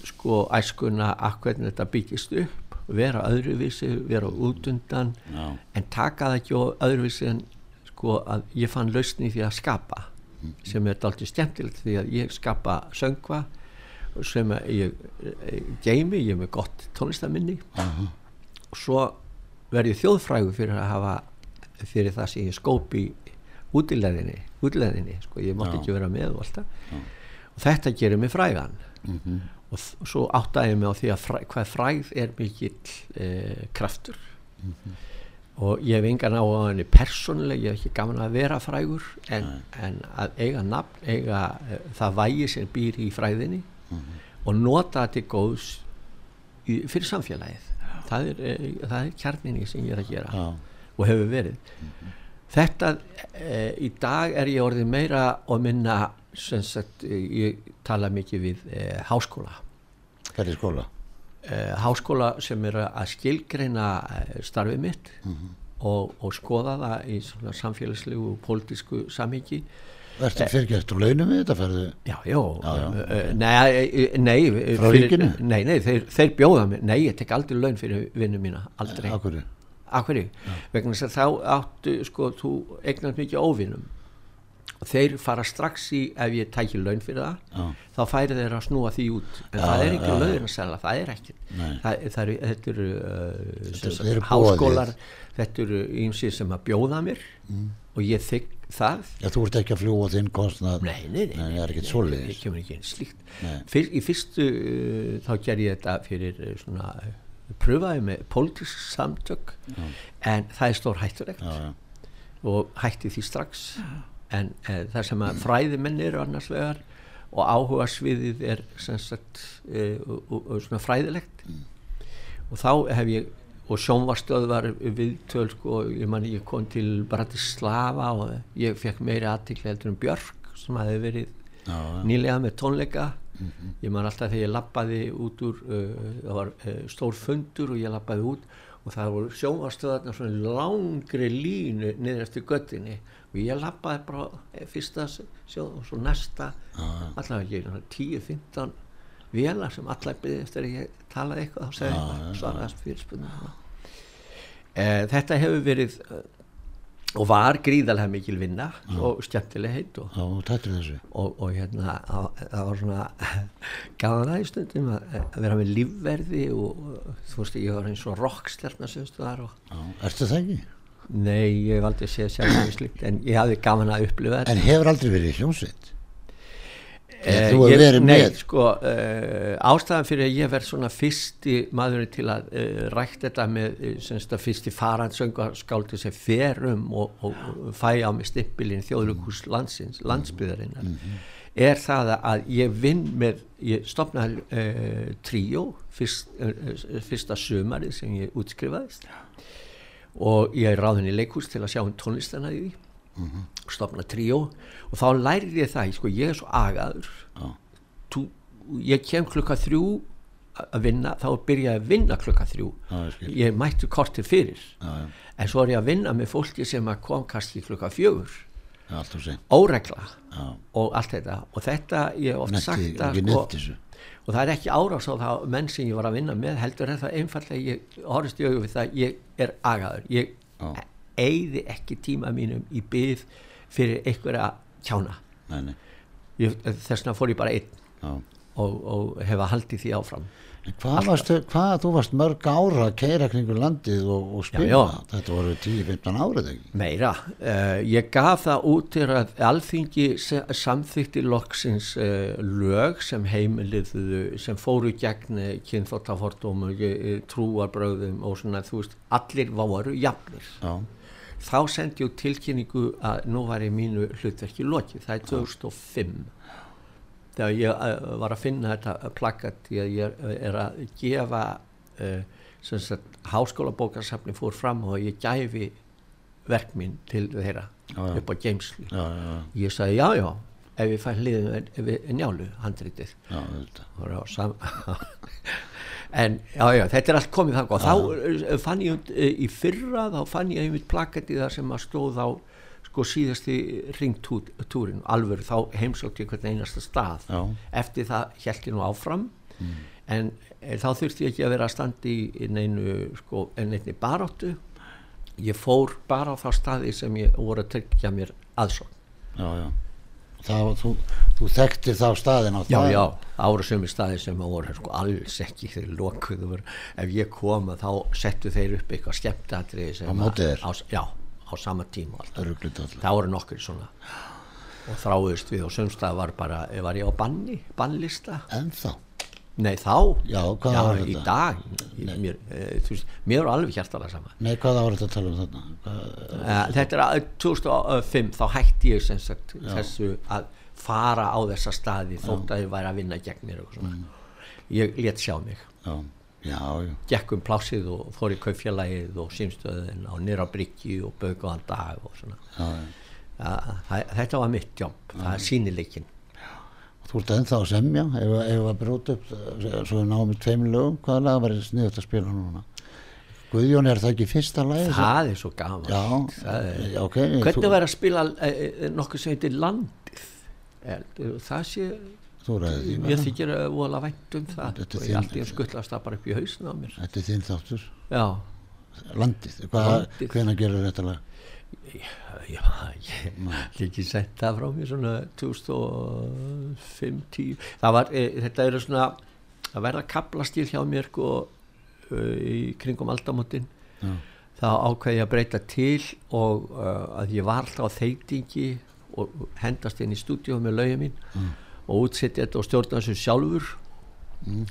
sko æskuna að hvernig þetta byggist upp vera öðruvísi, vera út undan já, en taka það ekki á öðruvísi en sko að ég fann lausni í því að skapa sem er dálítið skemmtilegt því að ég skapa söngva sem að ég, ég geimi, ég er með gott tónlistaminni og svo verð ég þjóðfrægu fyrir að hafa fyrir það sem ég skóp í útileðinni, útileðinni sko, ég mátti ekki vera með og alltaf og þetta gerir mig frægan. Mhm, og þ- svo áttaði ég mig á því að fræ, hvað fræð er mikill eh, kraftur. Og ég hef engan á henni persónuleg, ég hef ekki gaman að vera frægur en, en að eiga nafn, eiga eh, það vægi sem býr í fræðinni og nota þetta góðs í, fyrir samfélagið. Það er, eh, það er kjarninni sem ég er að gera já, og hefur verið. Þetta e, í dag er ég orðið meira og minna sem sagt, eh, ég tala mikið við e, háskóla. Hvað er skóla? uh, háskóla sem er að skilgreina starfið mitt og, og skoða það í samfélagslegu og pólitísku samhengi Verður fyrirgert úr launum við þetta? Ferðu? Já, já, Já, já, uh, nei, eh, nei Frá fyrir-? Nei, nei, þeir, þeir bjóða mér Nei, ég tek aldrei laun fyrir vinnu mína Aldrei. Akkur, Akkurri, vegna þess að þá áttu sko, þú eignast mikið óvinnum þeir fara strax í ef ég tæki laun fyrir það Já. þá færi þeir að snúa því út. En Já, það er ekki laun að selja, það er ekki Nei. það, það eru, þetta eru uh, sagt, eru háskólar boðið. þetta eru ýmsið sem að bjóða mér og ég þykk það? Já, þú ert ekki að fljúa þinn kostnað. Nei, nei, nei, Nei, nei. Ég kemur ekki einn slíkt. Fyr, Í fyrstu uh, þá gerði ég þetta fyrir uh, svona uh, pröfaði með pólitísk samtök en það er stór hættulegt Já, já, og hætti því strax. En uh, það sem að fræðimenn eru annars vegar og áhuga sviðið er sem sagt svona fræðilegt. Og þá hef ég og sjónvarstöð var viðtöl sko, ég man ég kom til Bratislava og ég fekk meiri aðtikli heldur um Björk sem hafi verið já, já. nýlega með tónleika. Ég man alltaf þegar ég lappaði út úr uh, það var uh, stór fundur og ég lappaði út og það voru sjónvarstöðarna svona langri línu niður eftir göttinni og ég lappaði bara fyrsta sjó og svo næsta. Allavega ekki 10-15 vélar sem allar byrði eftir að ég talaði eitthvað þá segði ég svaraðast fyrirspunna e, þetta hefur verið uh, og var gríðarlega mikil vinna og skemmtileg heit og já, og, og hérna það var svona gaman aðeins stundum að, að vera með lífverði og, og þú veist ég var eins og rockstjarnar semstu þar og já, Ertu það ekki? nei ég hef aldrei séð sjálf en ég hafði gaman að upplifa þetta En hefur aldrei verið hljómsveit? Eh, þú hefur ég- verið með. sko, uh, ástæðan fyrir að ég verð svona fyrsti maðurinn til að uh, rækt þetta með semst að fyrsti farandsöngarskáldi sem ferum og, og, og fæ á mig stimpilinn þjóðlugús landsins, landsbyðarinnar er það að ég vinn með, ég stopnaði uh, tríó fyrst, fyrsta sumarið sem ég útskrifaðist. Og ég er ráðin í leikhús til að sjá um tónlistana í því stopna tríó og þá lærði ég það, sko, ég er svo agaður. Já. Tú, ég kem klukka þrjú að vinna, þá byrja ég að vinna klukka þrjú. Já, ég mætti kortir fyrir. Já, en svo er ég að vinna með fólki sem að kom kannski klukka fjögur. Óregla og allt þetta. Og þetta ég hef oft netti, sagt að sko, og það er ekki árás á það menn sem ég var að vinna með heldur er það einfallega ég horfist í það ég er agaður. Ég. Eigði ekki tíma mínum í byð fyrir einhverja kjána. Nei, nei, ég, þess vegna fór ég bara einn já. og, og hefa haldið því áfram. Hvað varstu, hvað, þú varst mörg ára að keira kringur landið og, og spila, Já, já. þetta voru 10-15 árið meira, uh, ég gaf það út til að alþingi samþykti loksins uh, lög sem heimiliðu sem fóru gegn kynþóttafordómu, uh, trúarbröðum og svona þú veist, allir voru jafnir. Já, þá sendi ég tilkynningu að nú var ég mínu hlutverki lokið, það er 2005 þegar ég uh, var að finna þetta að ég er, að gefa uh, sem sagt háskóla bókarsafni fór fram og ég gæfi verk mín til þeirra Já, já. upp á geimslu já, ég sagði já já ef ég fæ hliðin við njálu handritið. Já, þetta Það var á sam... en já, já, þetta er allt komið þangað. Og þá eh, fann ég uh, í fyrra þá fann ég einmitt plakati þar sem að stóð á sko síðasti ringtúrin alveg þá heimsótti ég hvern einasta stað. Já. eftir það held ég nú áfram. En e, þá þurfti ég ekki að vera að standa í, neinu sko, en einni baróttu ég fór bara á þá staði sem ég voru að tryggja mér aðsókn. Já, já. Það, þú, þú þekktir þá staðin á Já, það já, ára sömu staði sem að voru sko, alls ekki þeir lokuðu voru, ef ég kom þá settu þeir upp eitthvað skemmtatriði sem Á móti að- þér? Já, á sama tíma alltaf. Það voru nokkur svona. Og þráðust við og sömstað var bara, var ég á banni, bannlista. En þá, Nei, þá, Já, hvað já var í þetta? dag. Í, mér, e, veist, mér er alveg hjartalega sama. Nei, hvað var þetta að tala um þarna? Hvað, Uh, þetta er að 2005 þá hætti ég sem sagt þessu að fara á þessa staði þótt að ég væri að vinna gegn mér og svona. ég let sjá mig. Já, já, já, gekk um plásið og fór í kaupfélagið og símstöðin og nýra bryggju og og dag og svona. Já, ja, það, þetta var mitt jobb, það er sínileikin Þú ert ennþá að semja, ef, ef að bróta upp, eh, svo við náum í tveim lögum, hvaða lag var sniðut að spila núna? Guðjón, er það ekki fyrsta lagi? það er svo gaman Já, það er, ok. hvernig þú, væri að spila e, e, nokkuð sem heitir landið er, það sé bara. þykir að vola vænt um það. Þetta og ég þín- alltaf ég skullast það bara upp í hausna á mér. Þetta er þinn þáttur. já, Landið, hvenær gerur þetta lag? já ég ég ekki sett það frá mér svona 2005-10 það var, e, þetta eru svona að verða kaplastíl hjá mér sko, uh, í kringum aldamotinn þá ákveði ég að breyta til og uh, að ég var alltaf á þeitingi og hendast inn í stúdíu með lögum mín og útsetti þetta og stjórna þessu sjálfur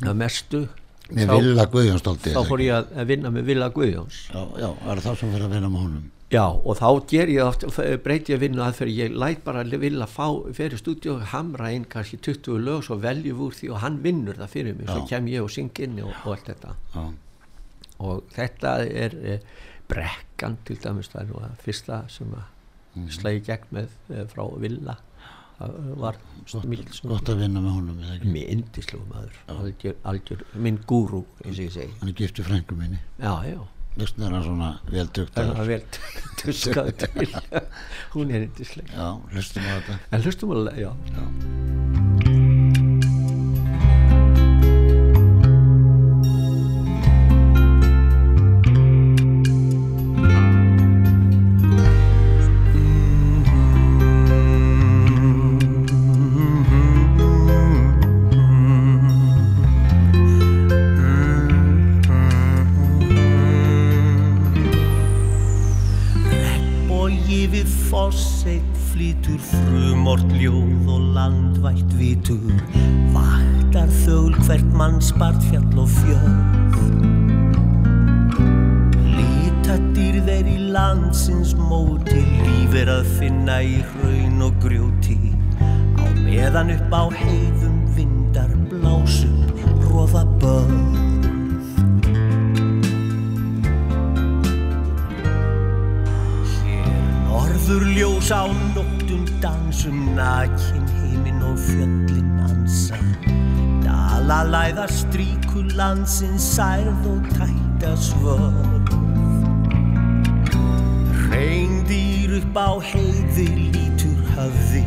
að mestu Með Villa Guðjóns þá fór ég að, að vinna með Villa Guðjóns Já, já, það er þá sem fyrir að vinna með honum. Já, og þá ger ég oft, breyti ég vinnu aðferð, ég læt bara vilja fá fyrir stúdíu, hamra inn kannski 20 lög, svo veljum úr því og hann vinnur það fyrir mig, svo Já. kem ég og syng inn og, og allt þetta. Já, Og þetta er e, brekkan til dæmis, það er nú að fyrsta sem að. Mm. slagi gegn með e, frá Villa, það var gott að vinna með honum, mér indislegu maður, algjör, algjör, minn gúrú. Hann er giftu frængu minni. Vissna er hann svona vel Það dugtaður. er vel tuskað til, hún er indisleg. Já, hlustum á þetta. En hlustum alveg, já. Já. Spart fjall og fjöð Lítadýr þeir í landsins móti Líf er að finna í raun og grjóti. Á meðan upp á heiðum vindar blásum Róða börn. Norður ljós á nóttum dansum nakin heiminn og fjöllin Dala læða stríkur landsins særð og tæta svörð Reyndýr upp á heiði lítur höfði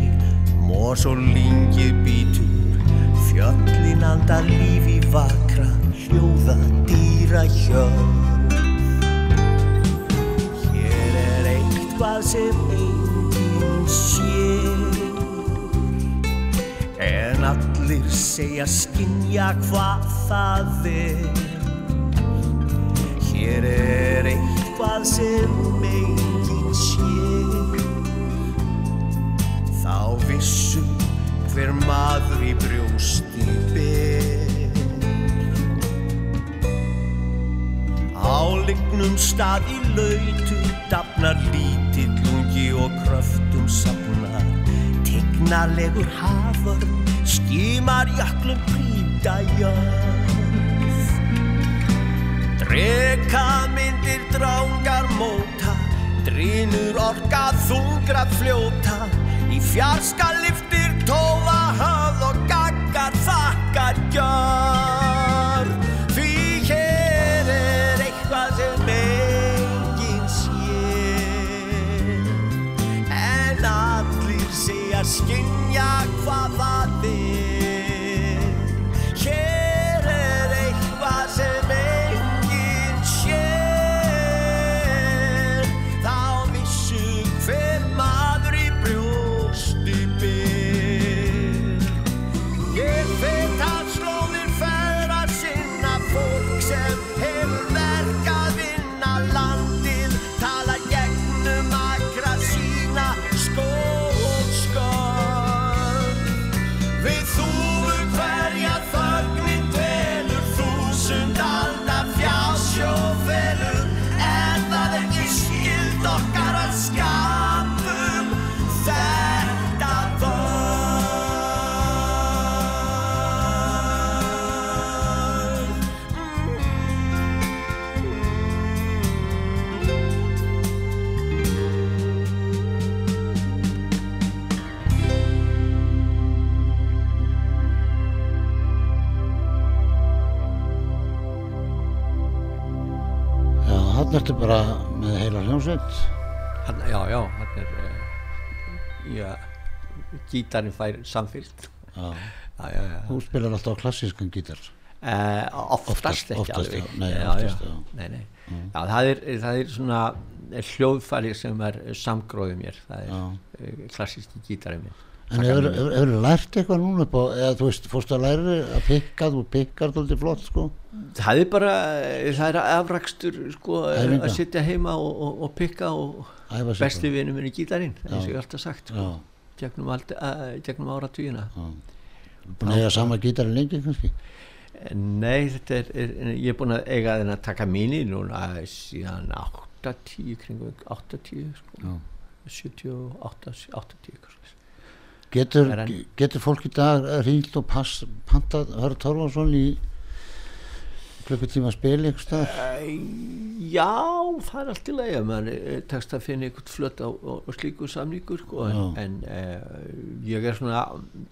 Mós og lingi bítur. Fjöllin anda lífi vakra Hljóða dýra hjörð Hér er eitthvað sem enginn sé En allir segja skinja hvað það er. Hér er eitthvað sem enginn sé Þá vissum hver maður í brjósti ber. Á lignum stað í lautu dafnar lítill lungi og kröftum safnar. Tignarlegur hafur skimar jöklum prýta jörð Dreka myndir drángar móta Drínur orka þungra fljóta. Í fjarska með heila hljómsveit. já, já, hann er uh, já, gítarinn fær já Þú spilar alltaf klassískan gítar. Uh, oftast, Oftast- ekki oftast, alveg já. Nei, já, oftast. Mm. Nei, nei. já, það, er, það er svona hljóðfæri sem er samgróðið mér það er uh, klassíski gítarinn minn En hefur þú lært eitthvað núna upp á, eða þú veist, fórstu að læra að pikka, þú pikkar þóldi flott, sko. það er bara, það er afrakstur sko, Æfinga. að sitja heima og, og, og pikka og besti vinnu minn í gítarinn eins og ég hef alltaf sagt sko, gegnum, gegnum áratugina já. Búin að eiga sama gítarinn lengi, kannski. Nei, þetta er, er, ég er búin að eiga þenn að taka mínu núna síðan 80 kringum 80 sko, Já. 78, 80 eitthvað svoleiðis. Getur, getur fólk í dag rílt og pass, pantað Hörður Torfarsson í klukkutíma spil stað? Æ, Já, það er allt í lagi að mann tekst að finna einhvern flött á, á, á slíku samningur sko, en, en uh, ég er svona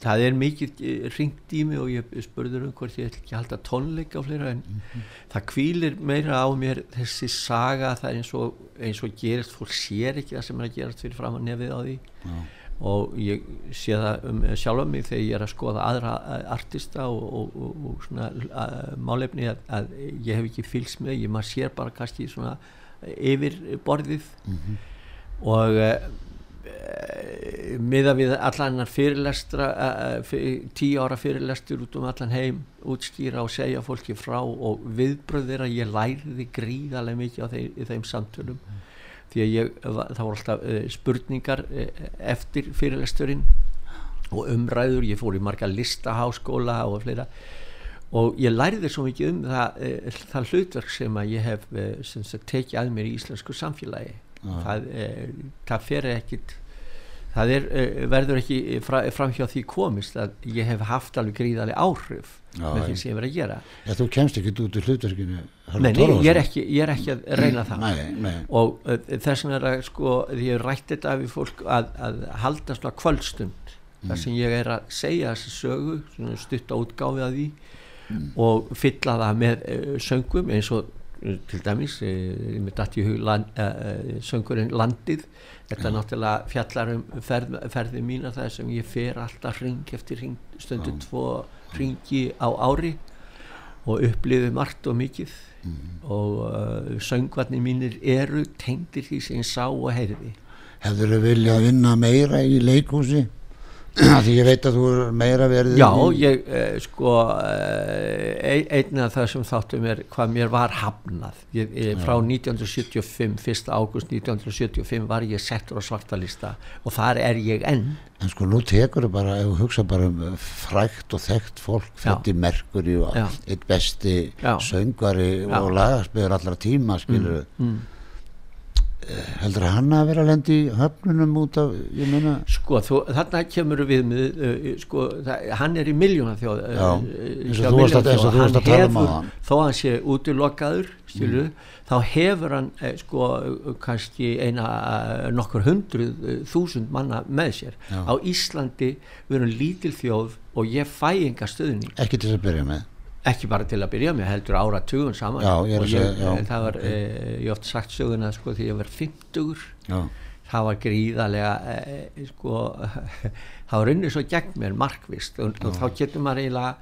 það er mikið ringt í mig og ég spurður um hvort ég ætla ekki að halda tónleika og fleira en það kvílir meira á mér þessi saga það er eins og, eins og gerist fólk sér ekki það sem er að gerast fyrir fram að nefið á því Já. Og ég sé það um sjálfa mig þegar ég er að skoða aðra eh, artista og, og, og, og svona uh, málefni að, að ég hef ekki fylgst með, ég maður sér bara kannski svona yfir borðið. Og uh, miða við allan fyrirlestra uh, tíu ára fyrirlestur út um allan heim útskýra og segja fólki frá og viðbröðir að ég læriði gríðarlega mikið á þeim, þeim samtölum því að ég, það voru alltaf uh, spurningar uh, eftir fyrirlesturinn og umræður, ég fór í marga listaháskóla og fleira. Og ég læriði svo mikið um það, uh, það hlutverk sem að ég hef sem sagt, tekið að mér í íslensku samfélagi. Það, það fer ekkit það er, verður ekki fra, framhjá því komist að ég hef haft alveg gríðarlega áhrif með því sem ég verið að gera. Já, þú kemst ekki út úr hlutverkinu Hörður nei, nei, ég er, ekki, ég er ekki að reyna það. Nei, nei. og uh, þess vegna er að sko því ég hef rætt þetta við fólk að, að halda svona kvöldstund þar sem ég er að segja þessi sögu svona stutt á útgáfi að því og fylla það með uh, söngum eins og uh, til dæmis uh, með datt í hug land, uh, söngurinn Landið. Þetta náttúrulega fjallar um ferð, ferði mína það sem ég fer alltaf ring eftir ring stundu tvo ringi á ári og upplifi margt og mikið. Og uh, söngvarnir mínir eru tengdir því sem ég sá og heyrði. Hefur þau viljað vinna meira í leikhúsi? Því ég veit að þú er meira verið Já, í- ég uh, sko uh, ein, einn af það sem þáttum er hvað mér var hafnað ég, ég, frá 1975, 1. águst 1975 var ég settur á svartalista og þar er ég enn En sko nú tekur þau bara, ef þú hugsa bara um frækt og þekkt fólk, Mercury og Já. eitt besti Já. söngvari Já. og lagaspiður allra tíma, skilur mm. Heldur að hann að vera að lendi í höfnunum út af, ég meina? Sko, þú, þarna kemur við með, uh, sko, það, hann er í miljóna þjóð uh, Já, eins og þú varst að- að Hann tala um hefur, áðan. þó að hann sé útilokaður skilu, þá hefur hann eh, sko, kannski eina nokkur hundruð þúsund manna með sér. Já. á Íslandi við erum lítil þjóð og ég fæ enga stöðning ekki til að byrja með ekki bara til að byrja með heldur ára tugun saman. Já, ég og segja, já, eh, það var, ok. eh, ég oft sagt söguna sko því ég var 50 já, það var gríðarlega eh, sko, það var unnið svo gegn mér markvist og, og þá getur maður eiginlega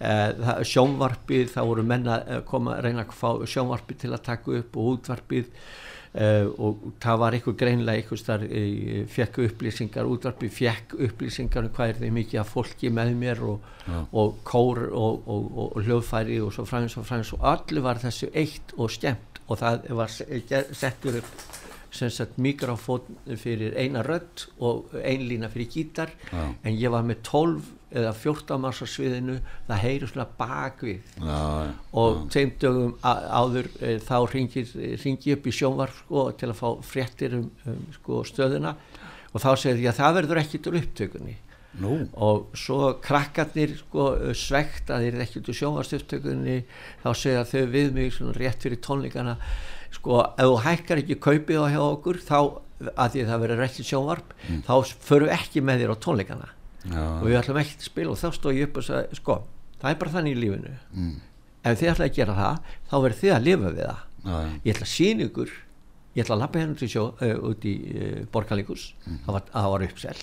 eh, það, sjónvarpið, þá voru menna koma að reyna að fá sjónvarpið til að taka upp og útvarpið eh, og það var eitthvað greinlega eitthvað þar eh, fekk upplýsingar útvarpið fekk upplýsingar um hvað er þeim mikið að fólki með mér og, og kór og, og, og, hljóðfæri og svo fræðins og fræðins og allir var þessu eitt og skemmt og það var ge- settur upp sem sagt mikrofón fyrir eina rödd og ein lína fyrir gítar. Já. en ég var með 12 eða 14 manns á sviðinu það heyri svona bakvið. Já, og tveim dögum á- áður e, þá ringir, ringi upp í sjónvarp sko, til að fá fréttir um, um sko, stöðuna. Og þá segir ég að það verður ekkit úr upptökunni. Nú, og svo krakkarnir sko, svegt að þeir eru ekkert úr sjónvarstöftökunni þá segja þau við mig svona rétt fyrir tónleikana sko, ef þú hækkar ekki kaupið á hjá okkur þá, að því að það verður ekki sjónvarp þá förum ekki með þér á tónleikana og við ætlum ekki að spila og þá stóð ég upp og sagði, sko, það er bara þannig í lífinu. Mm, ef þið ætlaði að gera það þá verður þið að lifa við það. Já, ég ætla að sína ykkur ég ætla að lappa hérna til sjó uh, út í uh, borgarleikus Mhm. það, var, var uppsell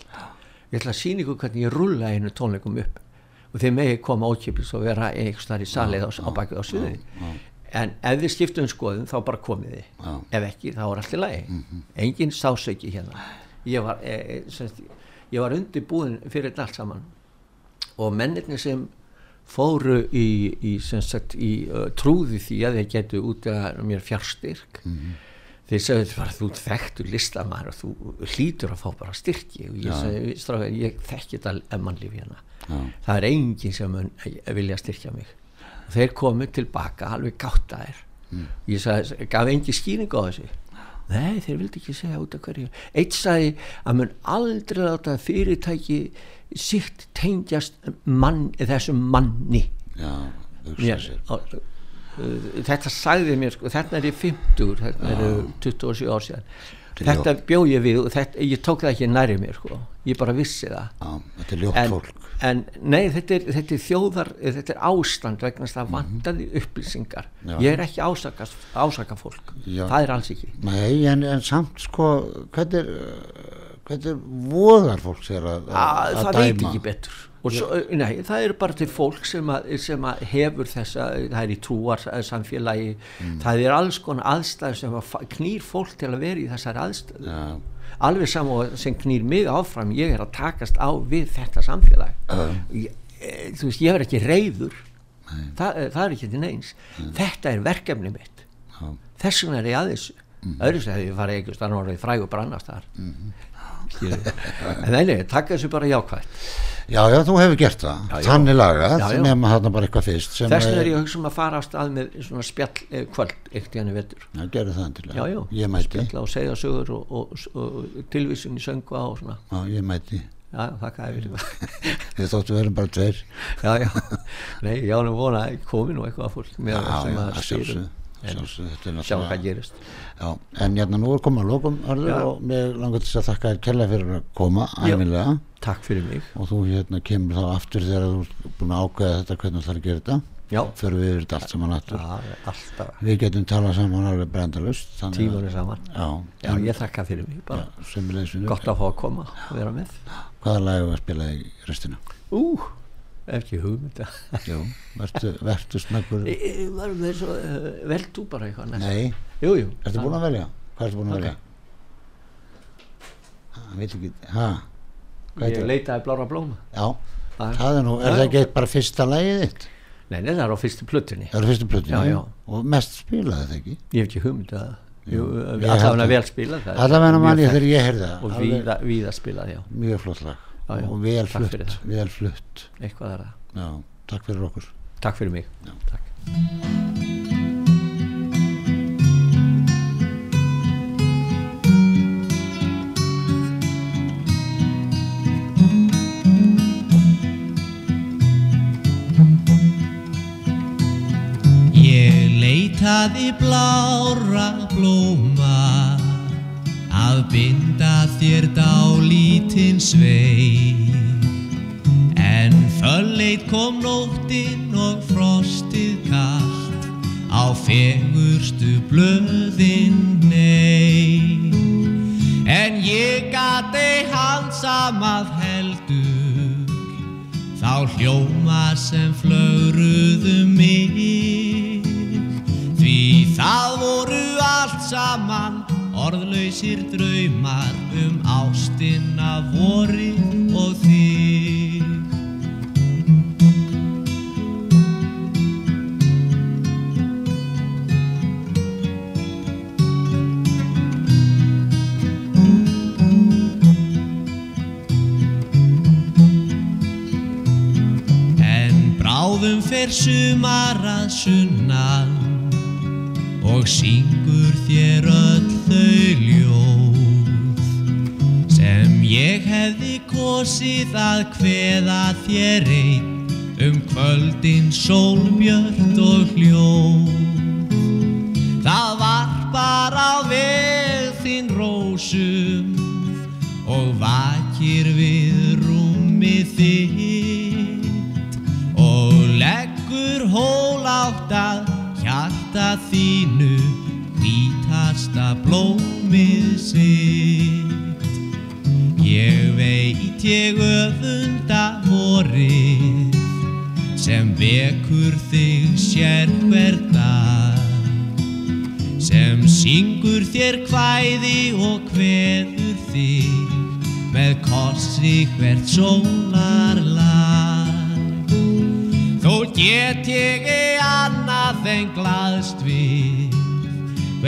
ég ætla að sína ykkur hvernig ég rulla einu tónleikum upp. Og þeir megi koma ókipis og vera einhvers þar í salið á, bakið á sviði en ef þið skiptum skoðum þá bara komið þið. Já. Ef ekki þá er allt í lagi. Engin sásauki hérna. Ég var, e, e, semst, ég var undirbúin fyrir þetta allt saman. Og mennirni sem fóru í, í, sagt, í uh, trúði því að þeir getu út að mér fjárstyrk. Þeir sagði þetta bara þú þekktur listamæður og þú hlýtur að fá bara styrki. Og ég sagði strákar ég þekki þetta mannlífi hérna. Já. það er enginn sem mun vilja styrkja mig. Og þeir komu tilbaka alveg gáttaðir. Mm. ég sagði, gaf engin skýring á þessu nei, þeir vildi ekki segja út af hverju. Eitt sagði að mun aldrei láta fyrirtæki sitt tengjast mann, þessum manni. Já, hugsa sér. á, uh, þetta sagði mér sko, þetta er ég 50 þetta er 27 ár síðan. Þetta bjó ég við og þetta, ég tók það ekki næri mér sko. Ég bara vissi það. Já, þetta er ljótt fólk. en nei, þetta er, þetta er þjóðar þetta er ástand vegna þess að það vantaði upplýsingar. Mhm. Já. ég er ekki ásaka, ásaka fólk Já. það er alls ekki. Nei, en, en samt sko hvernig er hvernig er voðar fólk sér að, að, að það dæma? veit ekki betur. Svo, nei, það eru bara til fólk sem að, sem að hefur þessa það er í trúar samfélagi Mm. það er alls konar aðstæður sem að knýr fólk til að vera í þessari aðstæðu. Já, alveg saman sem knýr mig áfram ég er að takast á við þetta samfélag. Ég, e, þú veist, ég er ekki reyður Þa, e, það er ekki til neins. Þetta er verkefni mitt. Þess vegna er ég að öðru sem hefði ég farið einhvers þannig orðið fræg og brannast þar. En nei, nei, taka þessu bara jákvætt já, já, þú hefur gert það. Já, já. þannig lagað, nema þarna bara eitthvað fyrst þess vegna er ég að hugsa um að fara á stað með svona spjall eh, kvöld eitt í henni vetur. Já, gerðu það endilega. Já, já, ég mæti, spjalla og segja sögur og, og, og, og tilvísun í söngva og svona. Já, ég mæti. Já, þakka þér við þóttu verðum bara tveir. Já, já, nei, ég ánum vona að komi nú eitthvað fólk með já, sem að að en er sjá hvað gerist. Já, en hérna nú er komið að lókum Arður, Já. og mér langar til að þakka þér kella fyrir að koma æfinlega takk fyrir mig. Og þú hérna kemur þá aftur þegar þú ert búin að ákveða þetta hvernig þú ætlar að gera þetta. Já, fyrir við yfir þetta allt saman aftur. Já við getum talað saman alveg brendalust tímanum saman. Já, já, ég þakka fyrir mig bara. Við gott að fá að koma og vera með. Hvaða lag er að spila í restina? Ú, ekki hugmynda. Svo uh, vel þú bara eitthvað Nei, jú, jú, ertu búin að velja? Hvað ertu búin að velja? Hann veit ekki, ég það? leitaði blára blóma. Já, Það- það er nú, er það ekki bara fyrsta lagið þitt? nei, nei, það er á fyrstu plötunni. Það er fyrstu plötinu Já, já. og mest spilaði það ekki? Ég hef ekki hugmynda jú, ég held allavega að- vel spilað það. Er heyrði það. Og víða spilað, já, mjög flott lag Já, já. og vel flutt, vel flutt. Eitthvað er það. Já, takk fyrir okkur. Takk fyrir mig. Já. takk. Ég leitaði blára blóma að binda þér dálítinn svei En fölleit kom nóttin og frostið kalt á fegurstu blöðin nei En ég gat ei handsamað heldur þá hljóma sem flögruðu mig. Því það voru allt saman orðlausir draumar um ástina vorið og þig. En bráðum fer sumar að sunnan og syngur þér öll þau ljóð sem ég hefði kosið að kveða þér einn um kvöldin sólbjört og hljóð. Það varpar á veg þinn rósum og vakir við þínu hvítasta blómið sitt. Ég veit ég öfunda vorið sem vekur þig sér hver dag, sem syngur þér hvæði og hveður þig með kossi hvert sólarlag. Þó get ég annað en glaðst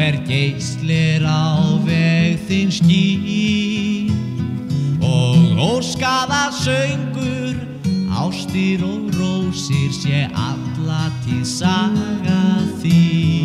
hver geyslir á veg þinn skýr og óskaða söngur, ástir og rósir sé alla til saga þín.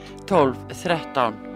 12 13